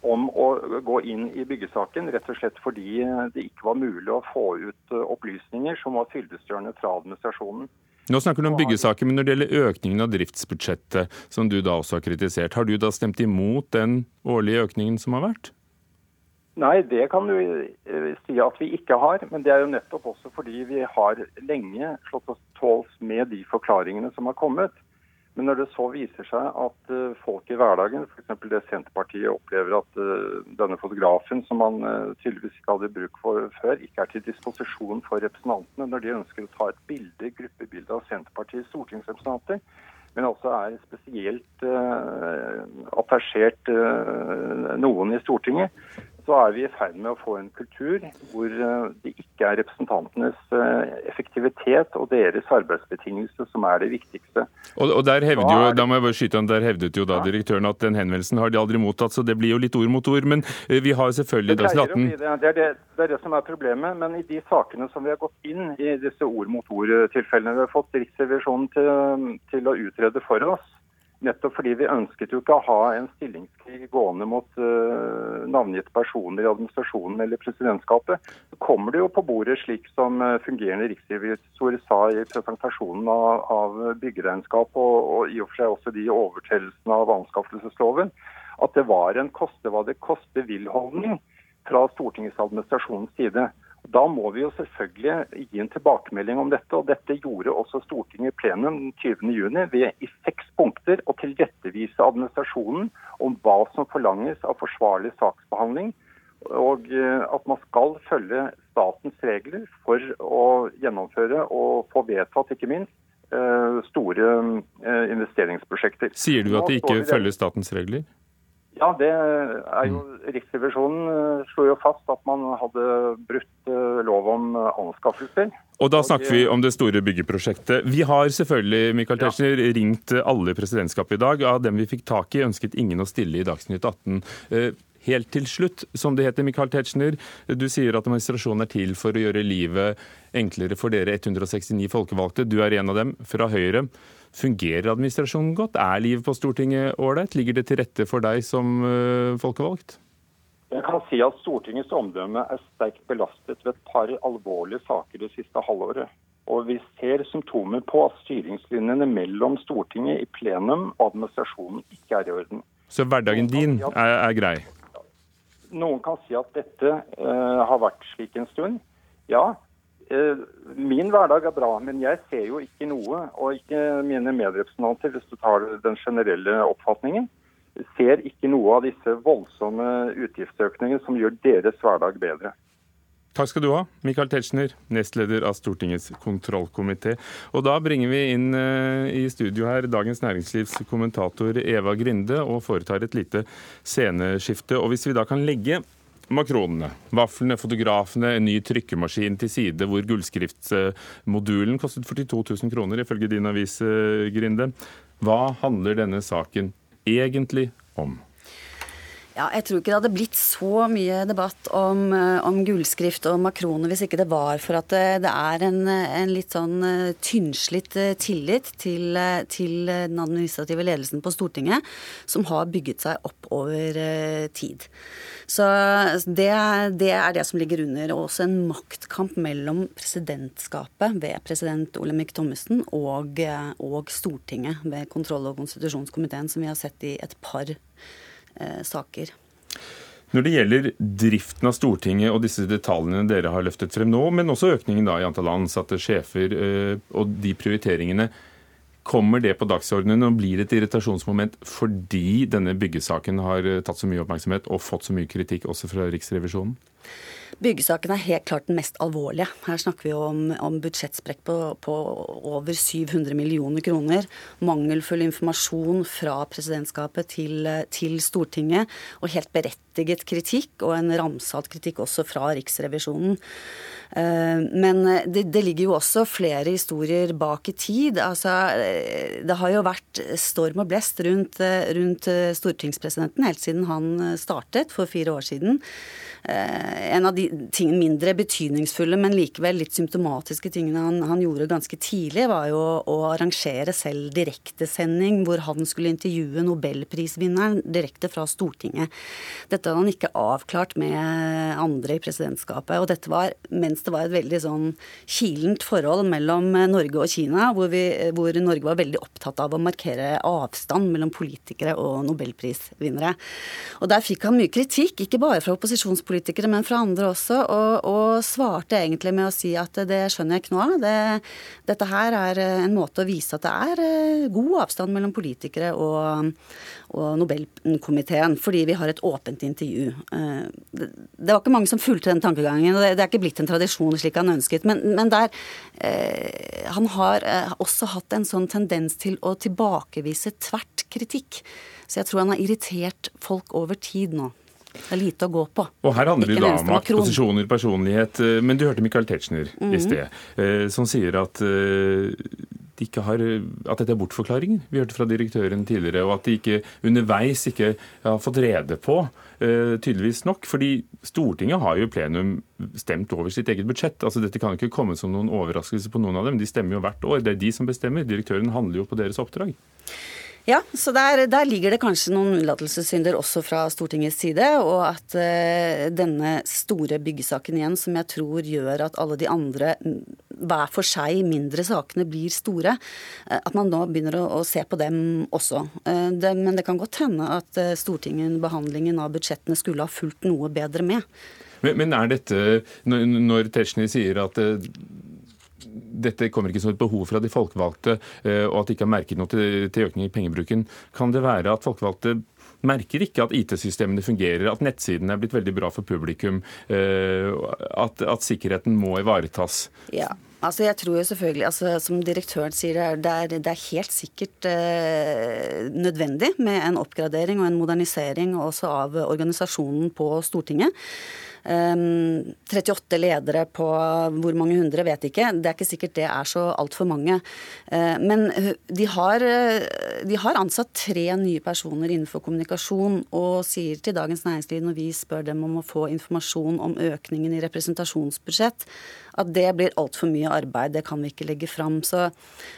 om å gå inn i byggesaken, rett og slett fordi det ikke var mulig å få ut opplysninger som var fyldestgjørende fra administrasjonen. Nå snakker du om byggesaker, men når det gjelder økningen av driftsbudsjettet, som du da også har kritisert, har du da stemt imot den årlige økningen som har vært? Nei, det kan du eh, si at vi ikke har. Men det er jo nettopp også fordi vi har lenge slått oss tåls med de forklaringene som har kommet. Men når det så viser seg at uh, folk i hverdagen, f.eks. det Senterpartiet opplever at uh, denne fotografen som man uh, tydeligvis ikke hadde bruk for før, ikke er til disposisjon for representantene når de ønsker å ta et bilde, gruppebilde av Senterpartiets stortingsrepresentanter, men også er spesielt attasjert noen i Stortinget, så er vi i ferd med å få en kultur hvor eh, det ikke er representantenes eh, effektivitet og deres arbeidsbetingelser som er det viktigste. Og, og der, hevdet jo, da må jeg bare skyte der hevdet jo da direktøren at den henvendelsen har de aldri mottatt, så det blir jo litt ord mot ord. Men eh, vi har selvfølgelig det, det, det, er det, det er det som er problemet. Men i de sakene som vi har gått inn i disse ord mot ord-tilfellene, vi har fått Riksrevisjonen til, til å utrede for oss, Nettopp fordi vi ønsket jo ikke å ha en stillingskrig gående mot uh, navngitte personer i administrasjonen eller presidentskapet. Så kommer det jo på bordet, slik som uh, fungerende riksrevisor sa i presentasjonen av, av byggeregnskap, og, og, i og for seg også de overtredelsene av anskaffelsesloven, at det var en koste hva det koste vil-holdning fra Stortingets administrasjonens side. Da må vi jo selvfølgelig gi en tilbakemelding om dette. og Dette gjorde også Stortinget i plenum 20.6 ved i seks punkter å tilrettevise administrasjonen om hva som forlanges av forsvarlig saksbehandling, og eh, at man skal følge statens regler for å gjennomføre og få vedtatt, ikke minst, eh, store eh, investeringsprosjekter. Sier du at de ikke følger statens regler? Ja, det er jo Riksrevisjonen eh, slo jo fast at man hadde brutt eh, lov om eh, anskaffelser. Og da snakker vi om det store byggeprosjektet. Vi har selvfølgelig Michael Tetzschner, ja. ringt alle i presidentskapet i dag. Av dem vi fikk tak i, ønsket ingen å stille i Dagsnytt 18. Helt til slutt, som det heter, Michael Tetzschner. Du sier at administrasjonen er til for å gjøre livet enklere for dere 169 folkevalgte. Du er en av dem, fra Høyre. Fungerer administrasjonen godt? Er livet på Stortinget ålreit? Ligger det til rette for deg som uh, folkevalgt? Jeg kan si at Stortingets omdømme er sterkt belastet ved et par alvorlige saker det siste halvåret. Og vi ser symptomer på at styringslinjene mellom Stortinget i plenum og administrasjonen ikke er i orden. Så hverdagen din er, er grei? Noen kan si at dette uh, har vært slik en stund. Ja, Eh, min hverdag er bra, men jeg ser jo ikke noe, og ikke mine medrepresentanter, hvis du tar den generelle oppfatningen, ser ikke noe av disse voldsomme utgiftsøkningene som gjør deres hverdag bedre. Takk skal du ha, Michael Tetzschner, nestleder av Stortingets kontrollkomité. Og da bringer vi inn eh, i studio her Dagens Næringslivs kommentator Eva Grinde og foretar et lite sceneskifte. Og hvis vi da kan legge makronene, vaflene, fotografene, en ny trykkemaskin til side, hvor gullskriftsmodulen kostet 42 000 kroner, ifølge din avis, eh, Grinde. Hva handler denne saken egentlig om? Ja, jeg tror ikke det hadde blitt så mye debatt om, eh, om gullskrift og makroner hvis ikke det var for at det, det er en, en, litt sånn eh, tynnslitt eh, tillit til, til, den administrative ledelsen på Stortinget, som har bygget seg opp over tid. Så det, det er det som ligger under. Og også en maktkamp mellom presidentskapet ved president Olemic Thommessen og, og Stortinget ved kontroll- og konstitusjonskomiteen, som vi har sett i et par Eh, saker. Når det gjelder driften av Stortinget og disse detaljene dere har løftet frem nå, men også økningen i antall ansatte, sjefer eh, og de prioriteringene, kommer det på dagsordenen og blir et irritasjonsmoment fordi denne byggesaken har eh, tatt så mye oppmerksomhet og fått så mye kritikk også fra Riksrevisjonen? Byggesaken er helt klart den mest alvorlige. Her snakker vi om, om budsjettsprekk på, på, over 700 millioner kroner. Mangelfull informasjon fra presidentskapet til, til Stortinget, og helt berettiget kritikk, og en ramsalt kritikk også fra Riksrevisjonen. Eh, men det, det, ligger jo også flere historier bak i tid. Altså, eh, det har jo vært storm og blest rundt, rundt stortingspresidenten helt siden han startet for fire år siden. Eh, en av de ting, mindre betydningsfulle, men likevel litt symptomatiske tingene han, han gjorde ganske tidlig, var jo å arrangere selv direktesending hvor han skulle intervjue nobelprisvinneren direkte fra Stortinget. Dette hadde han ikke avklart med andre i presidentskapet. Og dette var mens det var et veldig sånn kilent forhold mellom Norge og Kina, hvor, vi, hvor Norge var veldig opptatt av å markere avstand mellom politikere og nobelprisvinnere. Og der fikk han mye kritikk, ikke bare fra opposisjonspolitikere, men fra andre også, og, og, svarte egentlig med å si at det skjønner jeg ikke noe av. Det, dette her er en måte å vise at det er eh, god avstand mellom politikere og, og Nobelkomiteen, fordi vi har et åpent intervju. Det, det var ikke mange som fulgte den tankegangen, og det er ikke blitt en tradisjon slik han ønsket. Men, men der eh, Han har også hatt en sånn tendens til å tilbakevise tvert kritikk. Så jeg tror han har irritert folk over tid nå. Det er lite å gå på. Og Her handler det da om makt, posisjoner, personlighet. Eh, men du hørte Michael Tetzschner mm -hmm. i mhm. sted, eh, som sier at, eh, de har, at dette er bortforklaringer. Vi hørte fra direktøren tidligere, og at de ikke underveis ikke har fått rede på, tydeligvis nok. Fordi Stortinget har jo i plenum stemt over sitt eget budsjett. Altså Dette kan ikke komme som noen overraskelse på noen av dem. De stemmer jo hvert år. Det er de som bestemmer. Direktøren handler jo på deres oppdrag. Ja, så der, der, ligger det kanskje noen unnlatelsessynder også fra Stortingets side. Og at uh, denne store byggesaken igjen, som jeg tror gjør at alle de andre hver for seg mindre sakene blir store, uh, at man nå begynner å, å se på dem også. Uh, det, men det kan godt hende at Stortinget behandlingen av budsjettene skulle ha fulgt noe bedre med. Men, men er dette, når, når Tetzschner sier at dette kommer ikke som et behov fra de folkevalgte, eh, og at de ikke har merket noe til, til økning i pengebruken. Kan det være at folkevalgte merker ikke at IT-systemene fungerer, at nettsidene er blitt veldig bra for publikum, eh, at, at sikkerheten må ivaretas? Ja. Altså jeg tror jo selvfølgelig, altså Som direktøren sier, det er, det er helt sikkert eh, nødvendig med en oppgradering og en modernisering også av organisasjonen på Stortinget. 38 ehm, ledere på hvor mange hundre, vet ikke. Det er ikke sikkert det er så altfor mange. Eh, men de har, eh, de har, ansatt tre nye personer innenfor kommunikasjon, og sier til Dagens Næringsliv når vi spør dem om å få informasjon om økningen i representasjonsbudsjett, at det blir altfor mye arbeid, det kan vi ikke legge fram. Så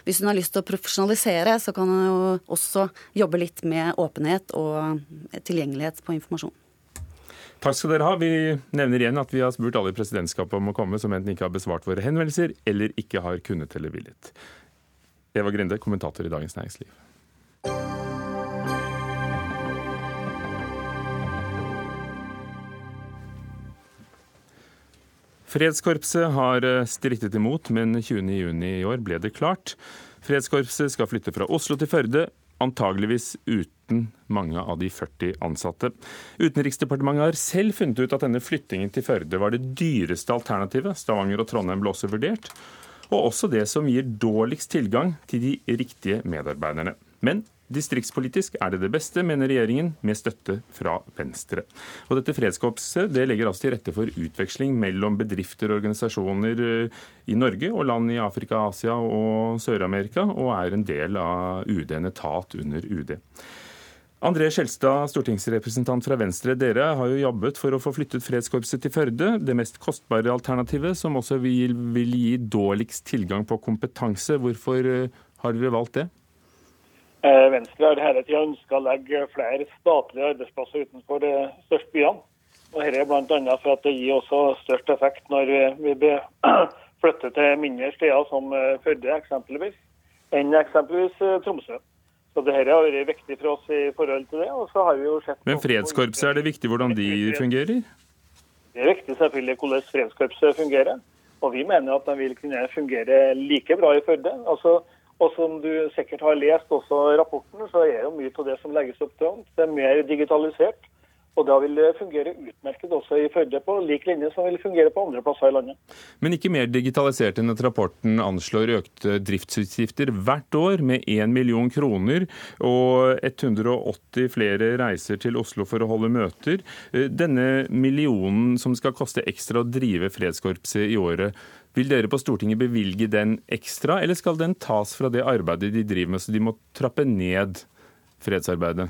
hvis hun har lyst til å profesjonalisere, så kan hun jo også jobbe litt med åpenhet og tilgjengelighet på informasjon. Takk skal dere ha. Vi nevner igjen at vi har spurt alle i presidentskapet om å komme som enten ikke har besvart våre henvendelser eller ikke har kunnet eller villet. Eva Grinde, kommentator i Dagens Næringsliv. Fredskorpset har eh, strittet imot, men 20.6 i år ble det klart. Fredskorpset skal flytte fra Oslo til Førde, antageligvis uten mange av de 40 ansatte. Utenriksdepartementet har selv funnet ut at denne flyttingen til Førde var det dyreste alternativet. Stavanger og Trondheim ble også vurdert. Og også det som gir dårligst tilgang til de riktige medarbeiderne. Men Distriktspolitisk er det det beste, mener regjeringen, med støtte fra Venstre. Og dette Fredskorpset det legger altså til rette for utveksling mellom bedrifter og organisasjoner eh, i Norge og land i Afrika, Asia og Sør-Amerika, og er en del av UD, en etat under UD. André Skjelstad, stortingsrepresentant fra Venstre. Dere har jo jobbet for å få flyttet Fredskorpset til Førde, det mest kostbare alternativet, som også vil, vil gi dårligst tilgang på kompetanse. Hvorfor eh, har dere valgt det? Eh, Venstre har hele tida ønska å legge flere statlige arbeidsplasser utenfor de største byene. Og Dette er bl.a. for at det gir også størst effekt når vi *clears throat* flytter til mindre steder som eh, Førde eksempelvis, enn eksempelvis eh, Tromsø. Så Dette har vært viktig for oss i forhold til det. og så har vi jo sett... Men Fredskorpset, er det viktig hvordan de fungerer? Det er viktig selvfølgelig hvordan Fredskorpset fungerer. Og vi mener at de vil kunne fungere like bra i Førde. Altså, og som du sikkert har lest også rapporten, så er jo mye av det som legges opp til det er mer digitalisert. Og da vil det fungere utmerket også i Førde, på lik linje som vil fungere på andre plasser i landet. Men ikke mer digitalisert enn at rapporten anslår økte driftsutgifter hvert år med 1 million kroner og 180 flere reiser til Oslo for å holde møter. Denne millionen som skal koste ekstra å drive Fredskorpset i året, vil dere på Stortinget bevilge den ekstra, eller skal den tas fra det arbeidet de driver med, så de må trappe ned fredsarbeidet?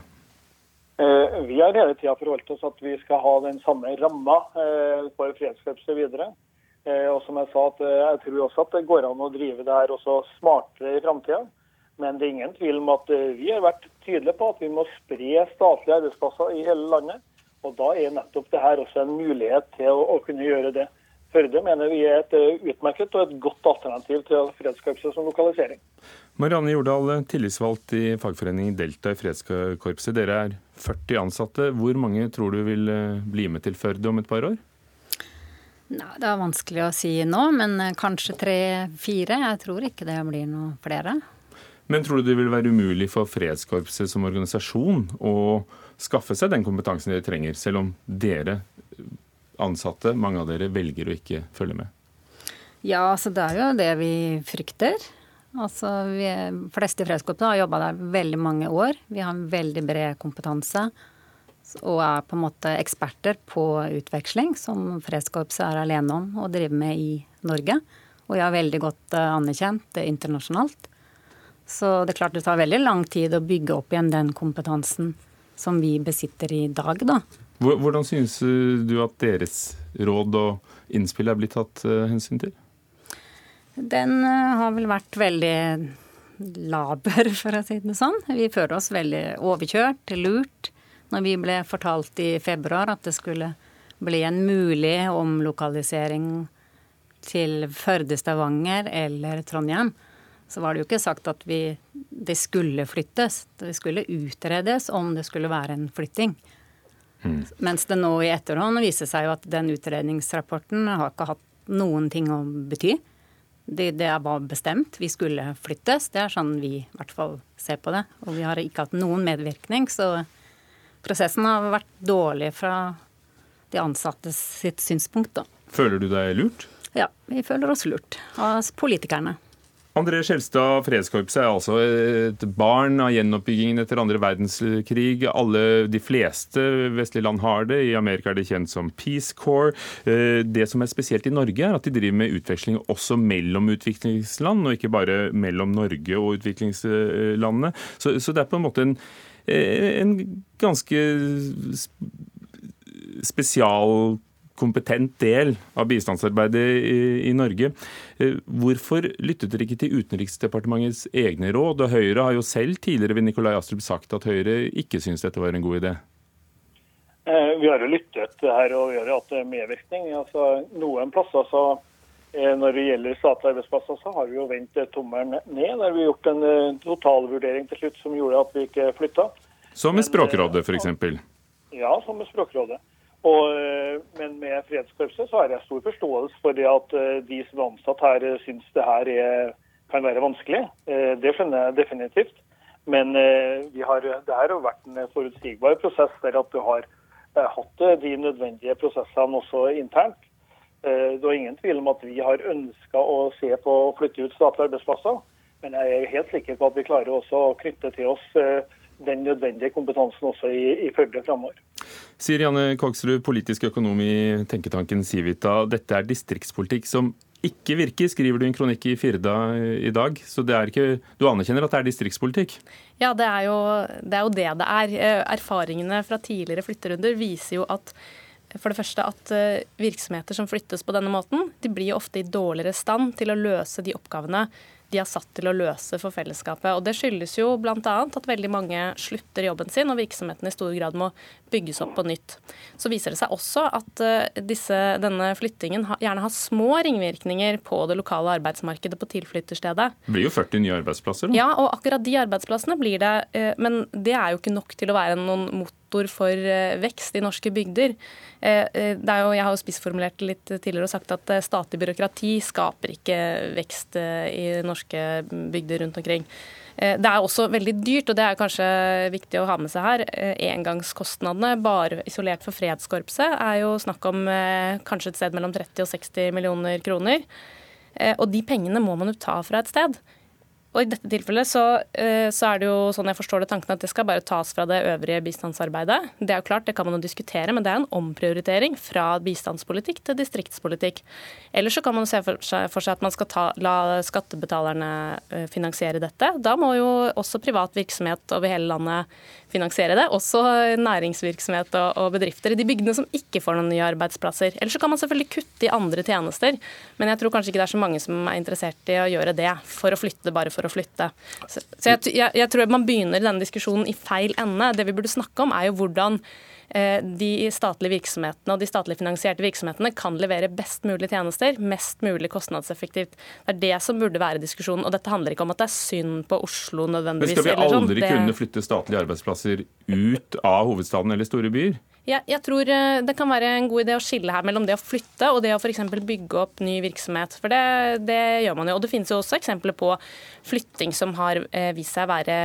Eh, vi har hele tida forholdt oss at vi skal ha den samme ramma eh, for fredskorpset videre. Eh, og som Jeg sa, at jeg tror også at det går an å drive det her også smartere i framtida. Men det er ingen tvil om at vi har vært tydelige på at vi må spre statlige arbeidsplasser i hele landet. Og Da er nettopp det her også en mulighet til å, å kunne gjøre det. Førde mener vi er et eh, utmerket og et godt alternativ til fredskorpset som lokalisering. Marianne Jordal, tillitsvalgt i fagforeningen Delta i Fredskorpset. Dere er 40 ansatte. Hvor mange tror du vil eh, bli med til Førde om et par år? Nei, Det er vanskelig å si nå, men eh, kanskje tre-fire. Jeg tror ikke det blir noe flere. Men tror du det vil være umulig for Fredskorpset som organisasjon å skaffe seg den kompetansen de trenger, selv om dere ansatte, mange av dere, velger å ikke følge med? Ja, altså det er jo det vi frykter. Altså, vi fleste i Fredskorpset har jobba der veldig mange år. Vi har en veldig bred kompetanse og er på en måte eksperter på utveksling, som Fredskorpset er alene om å drive med i Norge. Og jeg er veldig godt eh, anerkjent internasjonalt. Så det er klart det tar veldig lang tid å bygge opp igjen den kompetansen som vi besitter i dag, da. Hvordan synes du at deres råd og innspill er blitt tatt eh, hensyn til? Den eh, har vel vært veldig laber, for å si det sånn. Vi føler oss veldig overkjørt, lurt, når vi ble fortalt i februar at det skulle bli en mulig omlokalisering til Førde, Stavanger eller Trondheim. Så var det jo ikke sagt at vi, det skulle flyttes. Det skulle utredes om det skulle være en flytting. Mm. Mens det nå i etterhånd viser seg jo at den utredningsrapporten har ikke hatt noen ting å bety. Det, det var bestemt. Vi skulle flyttes. Det er sånn vi i hvert fall ser på det. Og vi har ikke hatt noen medvirkning, så prosessen har vært dårlig fra de ansattes sitt synspunkt. Da. Føler du deg lurt? Ja, vi føler oss lurt av politikerne. André Skjelstad, Fredskorpset er altså et barn av gjenoppbyggingen etter andre verdenskrig. Alle, De fleste vestlige land har det. I Amerika er det kjent som Peace Corps. Eh, det som er spesielt i Norge, er at de driver med utveksling også mellom utviklingsland, og ikke bare mellom Norge og utviklingslandene. Så, så det er på en måte en, eh, en ganske spesial kompetent del av bistandsarbeidet i, i, Norge. Eh, hvorfor lyttet dere ikke til Utenriksdepartementets egne råd? Og Høyre har jo selv tidligere ved Nikolai Astrup sagt at Høyre ikke syns dette var en god idé. Eh, vi har jo lyttet her og vi har hatt medvirkning. Altså, noen plasser så eh, når det gjelder statlige arbeidsplasser, så har vi jo vendt tommelen ned. Der vi har gjort en totalvurdering til slutt som gjorde at vi ikke flytta. Som med Språkrådet, f.eks.? Ja, som med Språkrådet. Og, eh, men med Fredskorpset så har jeg stor forståelse for det at eh, de som er ansatt her, syns det her er, kan være vanskelig. Eh, det skjønner jeg definitivt. Men har, det har vært en forutsigbar prosess der at du har hatt de nødvendige prosessene også internt. Det er ingen tvil om at vi har ønska å se på å flytte ut statlige arbeidsplasser. Men jeg er helt sikker på at vi klarer også å knytte til oss den nødvendige kompetansen også i, i Førde framover. Sier Janne Kogsrud, politisk økonom i tenketanken Civita. Dette er distriktspolitikk som ikke virker, skriver du en kronikk i Firda i dag. Så det er ikke, du anerkjenner at det er distriktspolitikk? Ja, det er, jo, det er jo det det er. Eh, erfaringene fra tidligere flytterunder viser jo at for det første at eh, virksomheter som flyttes på denne måten, de blir ofte i dårligere stand til å løse de oppgavene de er satt til å løse for fellesskapet. Og Det skyldes jo bl.a. at veldig mange slutter jobben sin, og virksomheten i stor grad må bygges opp på nytt. Så viser det seg også at eh, disse, denne flyttingen gjerne har små ringvirkninger på det lokale arbeidsmarkedet på tilflytterstedet. Det blir jo 40 nye arbeidsplasser? Da. Ja, og akkurat de arbeidsplassene blir det. Eh, men det er jo ikke nok til å være noen motor motor for eh, vekst i norske bygder. det er jo, jeg har jo spissformulert litt tidligere og sagt at statlig byråkrati skaper ikke vekst i norske bygder rundt omkring. Det er også veldig dyrt, og det er kanskje viktig å ha med seg her. Engangskostnadene bare isolert for Fredskorpset er jo snakk om kanskje et sted mellom 30 og 60 millioner kroner. Og de pengene må man jo ta fra et sted. Og I dette tilfellet så, eh, så, er det jo sånn jeg forstår det tanken at det skal bare tas fra det øvrige bistandsarbeidet. Det er jo klart, det kan man jo diskutere, men det er en omprioritering fra bistandspolitikk til distriktspolitikk. Eller så kan man se for seg, for seg at man skal ta, la skattebetalerne eh, finansiere dette. Da må jo også privat virksomhet over hele landet finansiere det. Også næringsvirksomhet og, bedrifter i de bygdene som ikke får noen nye arbeidsplasser. Eller så kan man selvfølgelig kutte i andre tjenester, men jeg tror kanskje ikke det er så mange som er interessert i å gjøre det for å flytte bare for å flytte. Så, jeg, jeg, jeg tror man begynner denne diskusjonen i feil ende. Det vi burde snakke om er jo hvordan de statlige virksomhetene og de statlig finansierte virksomhetene kan levere best mulig tjenester, mest mulig kostnadseffektivt. Det er det som burde være diskusjonen. Og dette handler ikke om at det er synd på Oslo nødvendigvis. Men skal vi aldri kunne flytte statlige arbeidsplasser ut av hovedstaden eller store byer? Ja, jeg tror eh, det kan være en god idé å skille her mellom det å flytte og det å f.eks. bygge opp ny virksomhet. For det, det, gjør man jo. Og det finnes jo også eksempler på flytting som har eh, vist seg å være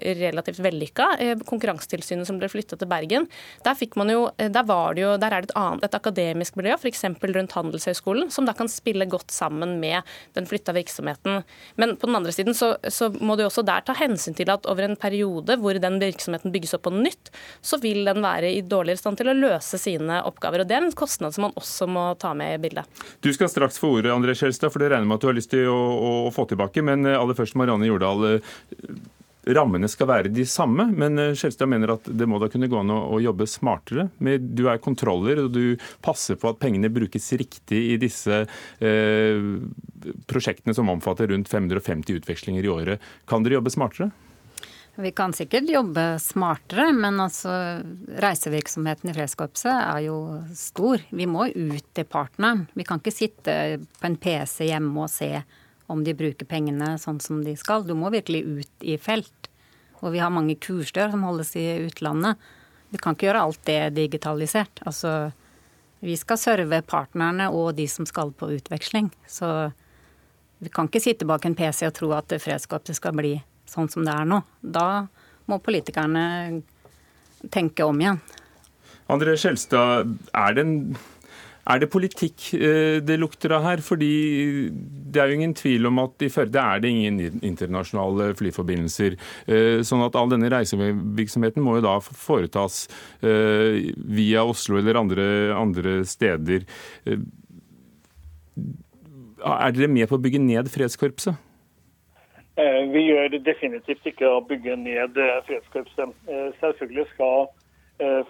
eh, relativt vellykka. Konkurransetilsynet som ble flytta til Bergen. Der, fikk man jo, der, var det jo, der er det et, annet, et akademisk miljø, f.eks. rundt Handelshøyskolen, som da kan spille godt sammen med den flytta virksomheten. Men på den andre siden så, så må du også der ta hensyn til at over en periode hvor den virksomheten bygges opp på nytt, så vil den være i dårligere stand til å løse sine oppgaver. og Det er en kostnad som man også må ta med i bildet. Du skal straks få ordet, André Skjelstad, for det regner med at du har lyst til å, å, å få tilbake. Men eh, aller først, Marianne Jordal. Eh, rammene skal være de samme, men eh, Skjelstad mener at det må da kunne gå an å, jobbe smartere. Du er kontroller, og du passer på at pengene brukes riktig i disse eh, prosjektene som omfatter rundt 550 utvekslinger i året. Kan dere jobbe smartere? Vi kan sikkert jobbe smartere, men altså reisevirksomheten i Fredskorpset er jo stor. Vi må ut til partneren. Vi kan ikke sitte på en PC hjemme og se om de bruker pengene sånn som de skal. Du må virkelig ut i felt. Og vi har mange kursdør som holdes i utlandet. Vi kan ikke gjøre alt det digitalisert. Altså, vi skal serve partnerne og de som skal på utveksling. Så vi kan ikke sitte bak en PC og tro at Fredskorpset skal bli sånn som det er nå. Da må politikerne tenke om igjen. André Skjelstad, er det, en, er det politikk eh, det lukter av her? Fordi det er jo ingen tvil om at i Førde er det ingen internasjonale flyforbindelser. Eh, sånn at all denne reisevirksomheten må jo da foretas eh, via Oslo eller andre, andre steder. Er dere med på å bygge ned Fredskorpset? Eh, vi gjør definitivt ikke å bygge ned eh, fredskorpset. Eh, selvfølgelig skal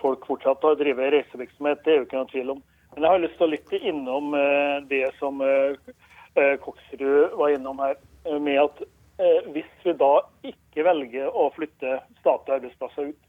folk fortsatt drive reisevirksomhet, det er jo ikke noen tvil om. Men jeg har lyst til å lytte innom det som Koksrud var innom her, med at hvis vi da ikke velger å flytte statlige arbeidsplasser ut,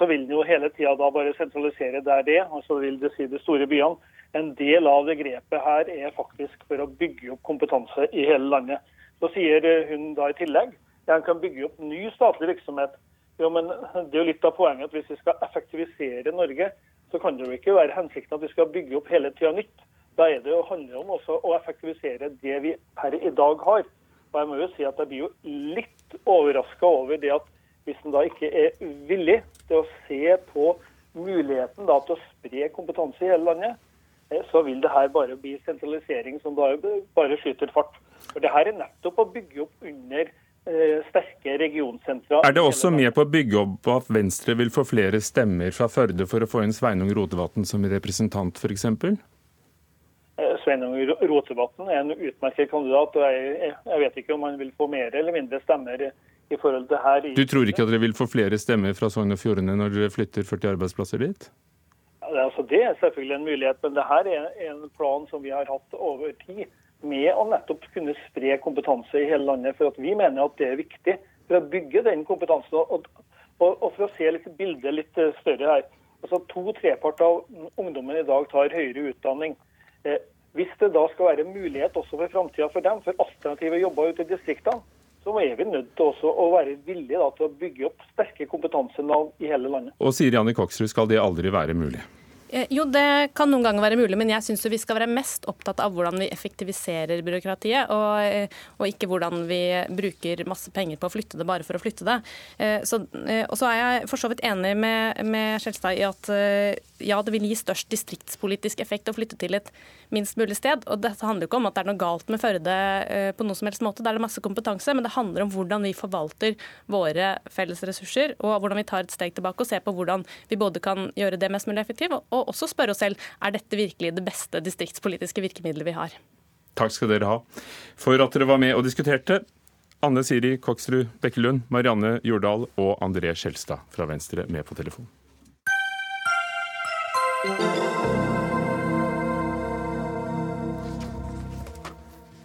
så vil den jo hele tida da bare sentralisere der det, altså vil det si de store byene. En del av det grepet her er faktisk for å bygge opp kompetanse i hele landet. Så sier hun da i tillegg at en kan bygge opp ny statlig virksomhet. Jo, men Det er jo litt av poenget at hvis vi skal effektivisere Norge, så kan det jo ikke være hensikten at vi skal bygge opp hele tida nytt. Da er det jo handler om også å effektivisere det vi per i dag har. Og jeg må jo si at jeg blir jo litt overraska over det at hvis en da ikke er villig til å se på muligheten da til å spre kompetanse i hele landet, eh, så vil det her bare bli sentralisering som da bare skyter fart. For det her er nettopp å bygge opp under eh, sterke regionsentra. Er det også med på å bygge opp at Venstre vil få flere stemmer fra Førde for å få inn Sveinung Rotevatn som representant, f.eks.? Eh, Sveinung Rotevatn er en utmerket kandidat, og jeg, jeg, vet ikke om han vil få mer eller mindre stemmer i forhold til her. Du tror ikke at dere vil få flere stemmer fra Sogn og Fjordane når dere flytter 40 arbeidsplasser dit? Ja, altså, det er selvfølgelig en mulighet, men det her er en plan som vi har hatt over tid. Med å nettopp kunne spre kompetanse i hele landet. For at vi mener at det er viktig for å bygge den kompetansen. Og, og, og for å se litt bildet litt større her. Altså To trepart av ungdommen i dag tar høyere utdanning. Eh, hvis det da skal være mulighet også for framtida for dem, for alternative jobber ute i distriktene, så er vi nødt til også å være villige da, til å bygge opp sterke kompetansenav i hele landet. Og sier Janne Koksrud, skal det aldri være mulig? Eh, jo, det kan noen ganger være mulig, men jeg syns vi skal være mest opptatt av hvordan vi effektiviserer byråkratiet, og, eh, og, ikke hvordan vi bruker masse penger på å flytte det bare for å flytte det. Eh, så, og så er jeg for så vidt enig med, med Skjelstad i at ja, det vil gi størst distriktspolitisk effekt å flytte til et minst mulig sted. Og dette handler jo ikke om at det er noe galt med Førde på noen som helst måte, der er det masse kompetanse, men det handler om hvordan vi forvalter våre felles ressurser, og hvordan vi tar et steg tilbake og ser på hvordan vi både kan gjøre det mest mulig effektivt, og også spørre oss selv er dette virkelig det beste distriktspolitiske virkemidlet vi har. Takk skal dere ha for at dere var med og diskuterte. Anne Siri Koksrud Bekkelund, Marianne Jordal og André Skjelstad fra Venstre med på telefon.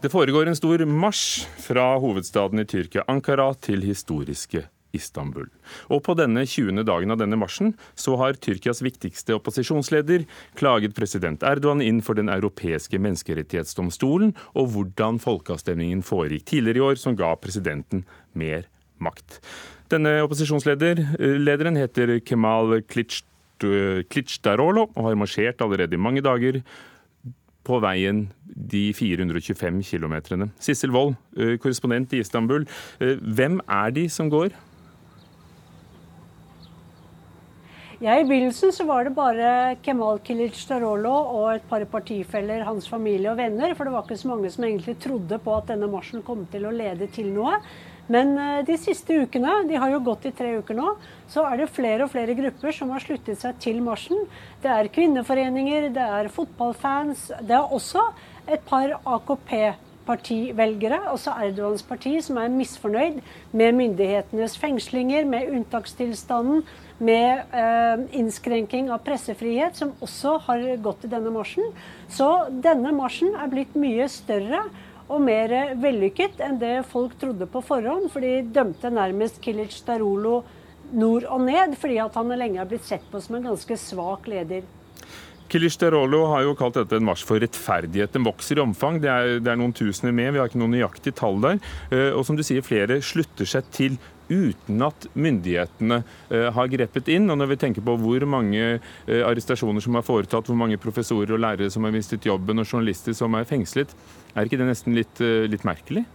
Det foregår en stor marsj fra hovedstaden i Tyrkia, Ankara, til historiske Istanbul. Og på denne 20. dagen av denne marsjen så har Tyrkias viktigste opposisjonsleder klaget president Erdogan inn for Den europeiske menneskerettighetsdomstolen og hvordan folkeavstemningen foregikk tidligere i år, som ga presidenten mer makt. Denne opposisjonslederen heter Kemal Klitsjdarolo og har marsjert allerede i mange dager på veien de 425 km. Sissel Wold, eh, korrespondent i Istanbul. Eh, hvem er de som går? Ja, I begynnelsen så var det bare Kemal Kilic Starolo og et par partifeller, hans familie og venner. For det var ikke så mange som egentlig trodde på at denne marsjen kom til å lede til noe. Men eh, de siste ukene, de har jo gått i tre uker nå, så er det flere og flere grupper som har sluttet seg til marsjen. Det er kvinneforeninger, det er fotballfans. Det er også et par AKP-personer partivelgere, også Erdogans parti, som er misfornøyd med myndighetenes fengslinger, med unntakstilstanden, med eh, innskrenking av pressefrihet, som også har gått i denne marsjen. Så denne marsjen er blitt mye større og mer vellykket enn det folk trodde på forhånd. For de dømte nærmest Kilic Starolo nord og ned, fordi han lenge har blitt sett på som en ganske svak leder. Kilic Derolo har jo kalt dette en marsj for rettferdighet. Den vokser i omfang. Det er, det er, noen tusener med, vi har ikke noen nøyaktig tall der. Eh, og som du sier, flere slutter seg til uten at myndighetene eh, har grepet inn. Og når vi tenker på hvor mange eh, arrestasjoner som er foretatt, hvor mange professorer og lærere som har mistet jobben, og journalister som er fengslet, er ikke det nesten litt, litt merkelig?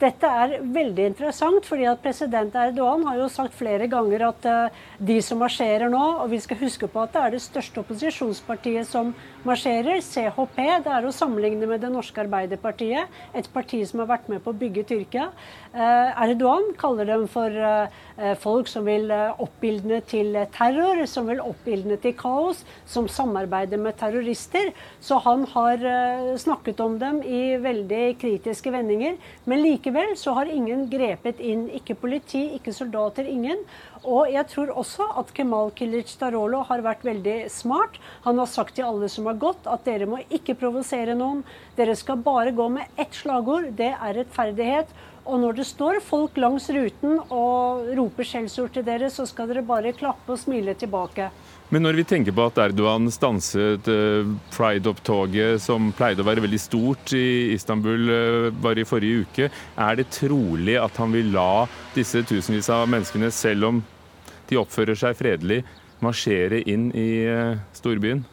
Dette er veldig interessant, fordi at president Erdogan har jo sagt flere ganger at uh, de som marsjerer nå, og vi skal huske på at det er det største opposisjonspartiet som marsjerer, CHP, det er å sammenligne med det norske Arbeiderpartiet, et parti som har vært med på å bygge Tyrkia. Uh, Erdogan kaller dem for uh, folk som vil oppildne til terror, som vil oppildne til kaos, som samarbeider med terrorister. Så han har snakket om dem i veldig kritiske vendinger. men Likevel så har ingen grepet inn. Ikke politi, ikke soldater, ingen. Og jeg tror også at Kemal Kilic Darolo har vært veldig smart. Han har sagt til alle som har gått at dere må ikke provosere noen. Dere skal bare gå med ett slagord. Det er rettferdighet. Og når det står folk langs ruten og roper skjellsord til dere, så skal dere bare klappe og smile tilbake. Men når vi tenker på at Erdogan stanset uh, pride-opptoget, som pleide å være veldig stort i Istanbul bare i forrige uke, er det trolig at han vil la disse tusenvis av menneskene, selv om de oppfører seg fredelig, marsjere inn i uh, storbyen?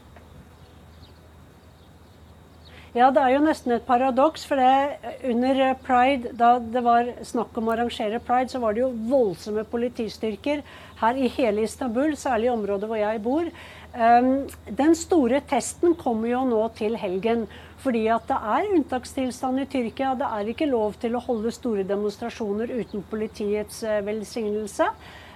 Ja, det er jo nesten et paradoks. For det, under pride, da det var snakk om å arrangere pride, så var det jo voldsomme politistyrker her i hele Istanbul, særlig i området hvor jeg bor. Um, den store testen kommer jo nå til helgen. Fordi at det er unntakstilstand i Tyrkia. Det er ikke lov til å holde store demonstrasjoner uten politiets uh, velsignelse.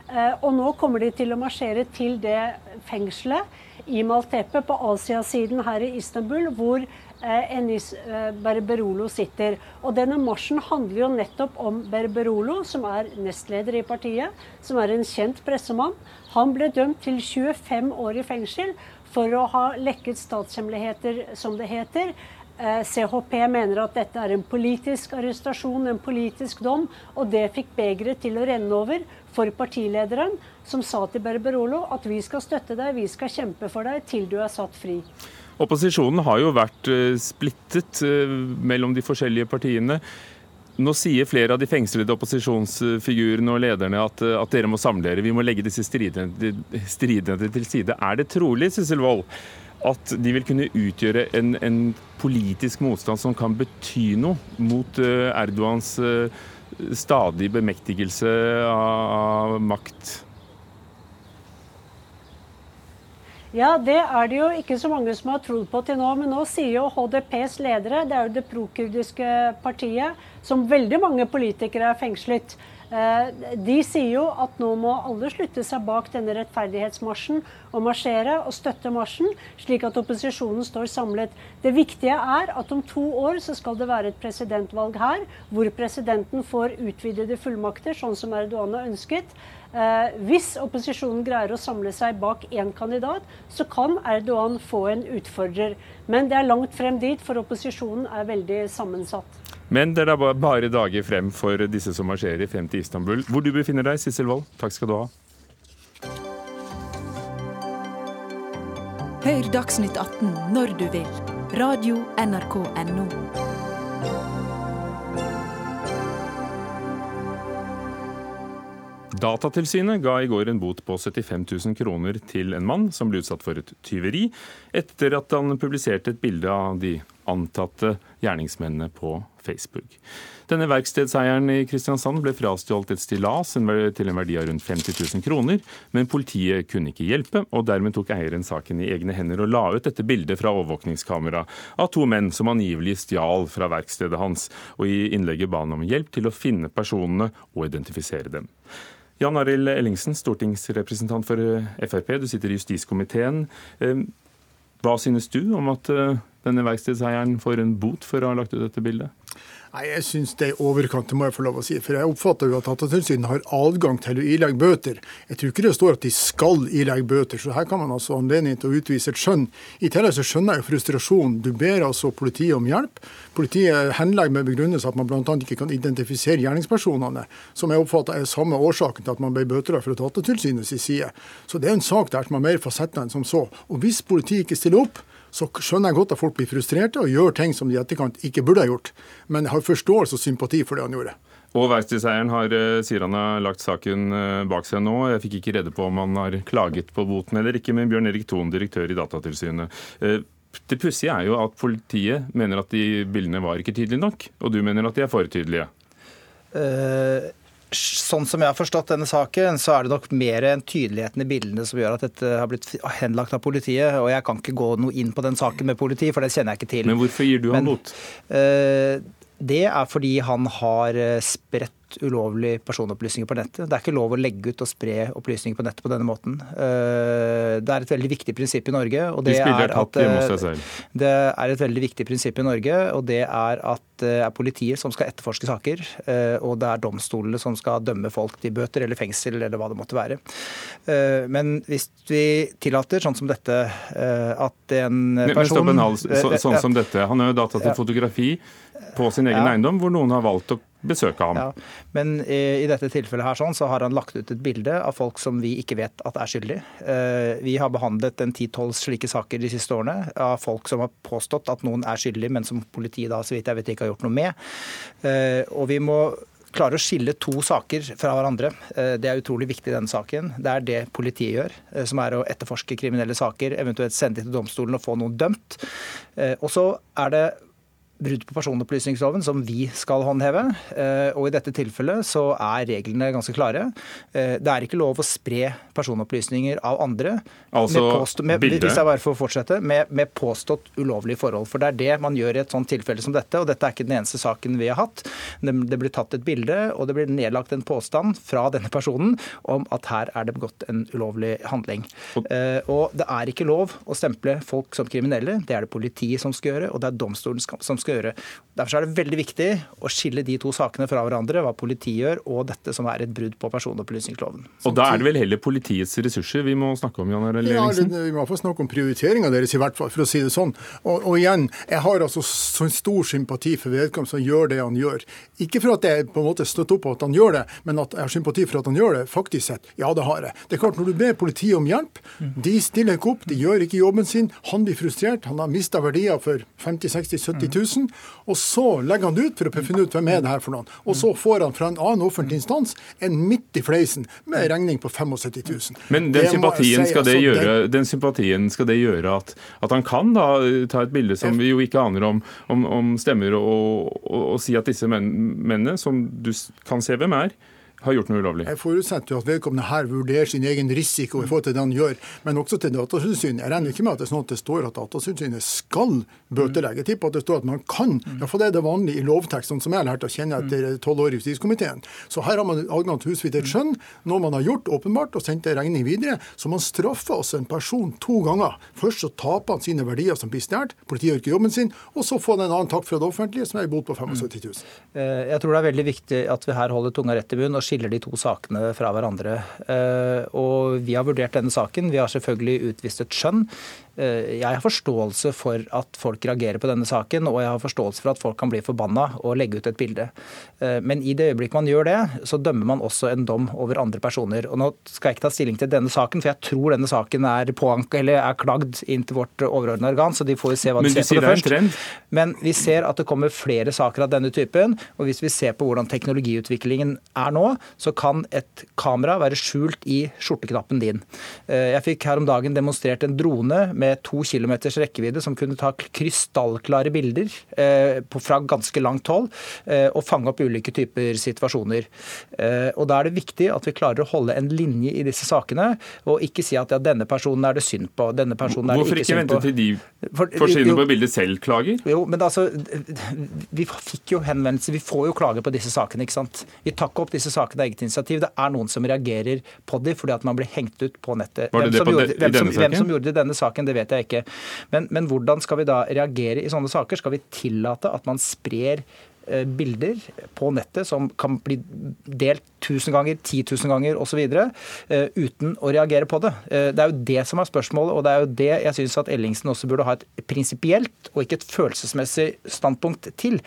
Uh, og nå kommer de til å marsjere til det fengselet i Maltepe på Asiasiden her i Istanbul, hvor Eh, Enis eh, Berberolo sitter. Og denne marsjen handler jo nettopp om Berberolo, som er nestleder i partiet, som er en kjent pressemann. Han ble dømt til 25 år i fengsel for å ha lekket statshemmeligheter, som det heter. Eh, CHP mener at dette er en politisk arrestasjon, en politisk dom, og det fikk begeret til å renne over for partilederen, som sa til Berberolo at vi skal støtte deg, vi skal kjempe for deg til du er satt fri. Opposisjonen har jo vært eh, splittet eh, mellom de forskjellige partiene. Nå sier flere av de fengslede opposisjonsfigurene og lederne at, eh, at dere må samle dere, vi må legge disse stridene, stridene til side. Er det trolig, Sissel Wold, at de vil kunne utgjøre en, en, politisk motstand som kan bety noe mot Erdogans stadig bemektigelse av makt? Ja, det er det jo ikke så mange som har trodd på til nå. Men nå sier jo HDPs ledere, det er jo det prokurdiske partiet, som veldig mange politikere er fengslet. Eh, de sier jo at nå må alle slutte seg bak denne rettferdighetsmarsjen og marsjere og støtte marsjen, slik at opposisjonen står samlet. Det viktige er at om to år så skal det være et presidentvalg her, hvor presidenten får utvidede fullmakter, sånn som Erdogan har ønsket. Eh, hvis opposisjonen greier å samle seg bak én kandidat, så kan Erdogan få en utfordrer. Men det er langt frem dit, for opposisjonen er veldig sammensatt. Men det er da bare dager frem for disse som marsjerer frem til Istanbul. Hvor du befinner deg, Sissel Wold, takk skal du ha. Hør Dagsnytt 18 når du vil. Radio NRK Radio.nrk.no. Datatilsynet ga i går en bot på 75 000 kroner til en mann som ble utsatt for et tyveri, etter at han publiserte et bilde av de antatte gjerningsmennene på Facebook. Denne verkstedseieren i Kristiansand ble frastjålet et stillas til en verdi av rundt 50 000 kroner, men politiet kunne ikke hjelpe, og dermed tok eieren saken i egne hender og la ut dette bildet fra overvåkningskamera av to menn som angivelig stjal fra verkstedet hans, og i innlegget ba han om hjelp til å finne personene og identifisere dem. Jan Arild Ellingsen, stortingsrepresentant for eh, Frp. Du sitter i justiskomiteen. Hva synes du om at eh, denne verkstedseieren får en bot for å ha lagt ut dette bildet? Nei, Jeg syns det er overkant, det må jeg få lov å si. For jeg oppfatter jo at Datatilsynet har adgang til å ilegge bøter. Jeg tror ikke det står at de skal ilegge bøter, så her kan man altså anledning til å utvise et skjønn. I tillegg så skjønner jeg jo frustrasjonen. Du ber altså politiet om hjelp. Politiet henlegger med begrunnelse at man bl.a. ikke kan identifisere gjerningspersonene, som jeg oppfatter er samme årsaken til at man ble bøtelagt fra Datatilsynets side. Så det er en sak der som er mer fasetter enn som så. Og hvis politiet ikke stiller opp, så skjønner jeg godt at folk blir frustrerte og gjør ting som de i etterkant ikke burde ha gjort. Men jeg har forståelse og sympati for det han gjorde. Og Verkstedseieren har, eh, sier han har lagt saken eh, bak seg nå. Jeg fikk ikke rede på om han har klaget på boten eller ikke, men Bjørn Erik Thon, direktør i Datatilsynet. Eh, det pussige er jo at politiet mener at de bildene var ikke tydelige nok, og du mener at de er for tydelige. Uh sånn som jeg har forstått denne saken, så er det nok mer enn tydeligheten i bildene som gjør at dette har blitt henlagt av politiet. Og jeg kan ikke gå noe inn på den saken med politiet, for det kjenner jeg ikke til. Men hvorfor gir du han bot? Uh, det er fordi han har eh, spredt ulovlige personopplysninger på nettet. Det er ikke lov å legge ut og spre opplysninger på nettet på denne måten. Eh, det er et veldig viktig prinsipp i Norge. og det er, at, eh, det er et veldig viktig prinsipp i Norge, og det er at det er politiet som skal etterforske saker, og det er domstolene som skal dømme folk til bøter eller fengsel eller hva det måtte være. Men hvis vi tillater, sånn som dette, at en person en hal, sånn som dette. Han har jo data til fotografi på sin egen ja. eiendom, hvor noen har valgt å besøke ham. Ja. Men i, i, dette tilfellet her sånn, så har han lagt ut et bilde av folk som vi ikke vet at er skyldige. Eh, vi har behandlet en ti-tolv slike saker de siste årene av folk som har påstått at noen er skyldige, men som politiet da så vidt jeg vet ikke har gjort noe med. Eh, og vi må klare å skille to saker fra hverandre. Eh, det er utrolig viktig i denne saken. Det er det politiet gjør, eh, som er å etterforske kriminelle saker, eventuelt sende dem til domstolen og få noen dømt. Eh, og så er det brudd på personopplysningsloven som vi skal håndheve. Eh, og i dette tilfellet så er reglene ganske klare. Eh, det er ikke lov å spre personopplysninger av andre altså, med, påstå, med, hvis jeg bare får fortsette, med, med, påstått ulovlige forhold. For det er det man gjør i et sånt tilfelle som dette, og dette er ikke den eneste saken vi har hatt. Det, det blir tatt et bilde, og det blir nedlagt en påstand fra denne personen om at her er det begått en ulovlig handling. Og, og det er ikke lov å stemple folk som kriminelle. Det er det politiet som skal gjøre, og det er domstolen som skal gjøre. Derfor er det veldig viktig å skille de to sakene fra hverandre, hva politiet gjør og dette som er et brudd på personopplysningsloven. Og da er det vel heller politiets ressurser vi må snakke om, Jan Arild Ellingsen? Ja, vi må iallfall snakke om prioriteringa deres, i hvert fall, for å si det sånn. Og, og igjen, jeg har altså så stor sympati for vedkommende som gjør det han gjør. Ikke for at jeg på en måte støtter opp på at han gjør det, men at jeg har sympati for at han gjør det. Faktisk sett, ja det har jeg. Det er klart, Når du ber politiet om hjelp, de stiller ikke opp, de gjør ikke jobben sin. Han blir frustrert, han har mista verdier for 50 60 70 000. Og så legger han det ut for å finne ut hvem er det her for noen. Og så får han fra en annen offentlig instans en midt i fleisen med regning på 75 000. Men den sympatien, si, skal det altså, gjøre, den sympatien skal det gjøre at, at, han kan da ta et bilde som vi jo ikke aner om, om, om stemmer, og, og, og, si at disse mennene, som du kan se hvem er, har gjort noe ulovlig? Jeg forutsetter jo at vedkommende her vurderer sin egen risiko i forhold til det han gjør, men også til Datatilsynet. Jeg regner ikke med at det er sånn at det står at Datatilsynet skal bøtelegge. Jeg tipper at det står at man kan. Iallfall er det vanlig i lovtekst, sånn som jeg har lært å kjenne etter tolv år i justiskomiteen. Så her har man adgang til husvidt et skjønn, noe man har gjort åpenbart, og sendt en regning videre. Så man straffer altså en person to ganger. Først så taper han sine verdier som blir stjålet, politiet gjør ikke jobben sin, og så får han en annen takk fra det offentlige, som er i bot på 75 000. Eh, jeg tror det er veldig viktig at vi her holder tunga rett i bunn. og skiller de to sakene fra hverandre. Eh, og vi har vurdert denne saken. Vi har selvfølgelig utvist et skjønn. Eh, jeg har forståelse for at folk reagerer på denne saken, og jeg har forståelse for at folk kan bli forbanna og legge ut et bilde. Eh, men i det øyeblikk man gjør det, så dømmer man også en dom over andre personer. Og Nå skal jeg ikke ta stilling til denne saken, for jeg tror denne saken er påank, eller er klagd inn til vårt overordnede organ, så de får se hva de ser på det først. Men vi ser at det kommer flere saker av denne typen, og hvis vi ser på hvordan teknologiutviklingen er nå, så kan et kamera være skjult i skjorteknappen din. Eh, jeg fikk her om dagen demonstrert en drone med to kilometers rekkevidde som kunne ta krystallklare bilder eh, fra ganske langt hold eh, og fange opp ulike typer situasjoner. Eh, og Da er det viktig at vi klarer å holde en linje i disse sakene, og ikke si at ja, denne personen er det synd på, denne personen er det ikke synd på. Hvorfor ikke vente til de for, får synet på bildet selv klager? Jo, men altså, Vi fikk jo henvendelse, vi får jo klager på disse sakene. ikke sant? Vi tar ikke opp disse sakene av eget initiativ. Det er noen som reagerer på dem fordi at man blir hengt ut på nettet. Det hvem, det på gjorde, hvem, som, hvem som gjorde det denne saken, det vet jeg ikke. Men, men hvordan skal vi da reagere i sånne saker? Skal vi tillate at man sprer bilder på nettet som kan bli delt 1000 ganger, 10 000 ganger osv. Uh, uten å reagere på det. Uh, det er jo det som er spørsmålet, og det er jo det jeg syns at Ellingsen også burde ha et prinsipielt og ikke et følelsesmessig standpunkt til.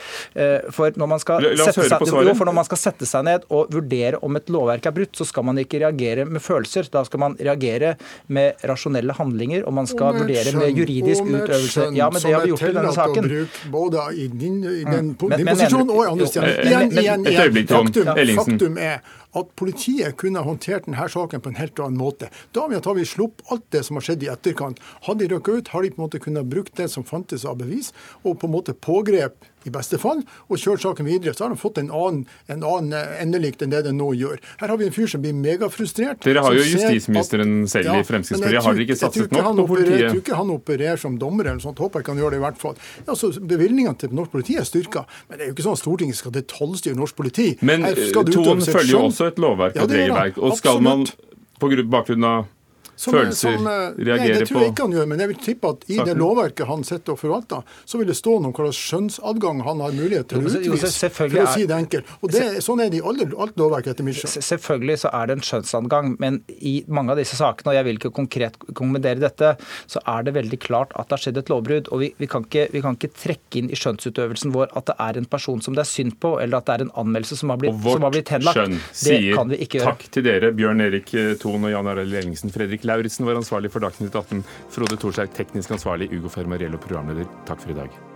For når man skal sette seg, jo, for når man skal sette seg ned og vurdere om et lovverk er brutt, så skal man ikke reagere med følelser. Da skal man reagere med rasjonelle handlinger, og man skal vurdere med juridisk utøvelse. Ja, men det har vi gjort i denne saken. både i din, i den, mm. din posisjon og steder. Igjen, igjen, igjen. Faktum, faktum er at politiet kunne håndtert denne saken på en helt annen måte. Da har vi sluppet alt det som har skjedd i etterkant. Hadde de røkket ut, har de på en måte kunnet brukt det som fantes av bevis, og på en måte pågrep i beste fall, og kjørt saken videre. Så har de fått en annen, en annen eh, endelikt enn det den nå gjør. Her har vi en fyr som blir megafrustrert. Dere har jo justisministeren at, selv ja, i Fremskrittspartiet. Har dere ikke satset nok på politiet? Jeg tror ikke han opererer som dommer eller noe sånt. Håper jeg kan gjøre det i hvert fall. Altså, Bevilgningene til norsk politi er styrka, men det er jo ikke sånn at Stortinget skal detaljstyre norsk politi. Men Ton følger jo også et lovverk og et regelverk. Og skal man på bakgrunn av som, følelser som, reagere nei, det tror jeg ikke han gjør, men jeg vil tippe at i det lovverket han sitter og forvalter, så vil det stå noe hva slags skjønnsadgang han har mulighet til å utvise, for å si det enkelt. Og det, Sånn er det i alle, alt lovverk etter mitt skjønn. Selvfølgelig så er det en skjønnsadgang, men i mange av disse sakene, og jeg vil ikke konkret kommentere dette, så er det veldig klart at det har skjedd et lovbrudd. Og vi, vi, kan ikke, vi, kan ikke, trekke inn i skjønnsutøvelsen vår at det er en person som det er synd på, eller at det er en anmeldelse som har blitt, som har blitt henlagt. Og vårt ikke gjøre. takk til dere, Bjørn Erik Thon og Jan Arild Ellingsen. Fredrik Lauritzen var ansvarlig for Dagsnytt 18. Frode Thorshaug, teknisk ansvarlig. Ugo Fermariello, programleder. Takk for i dag.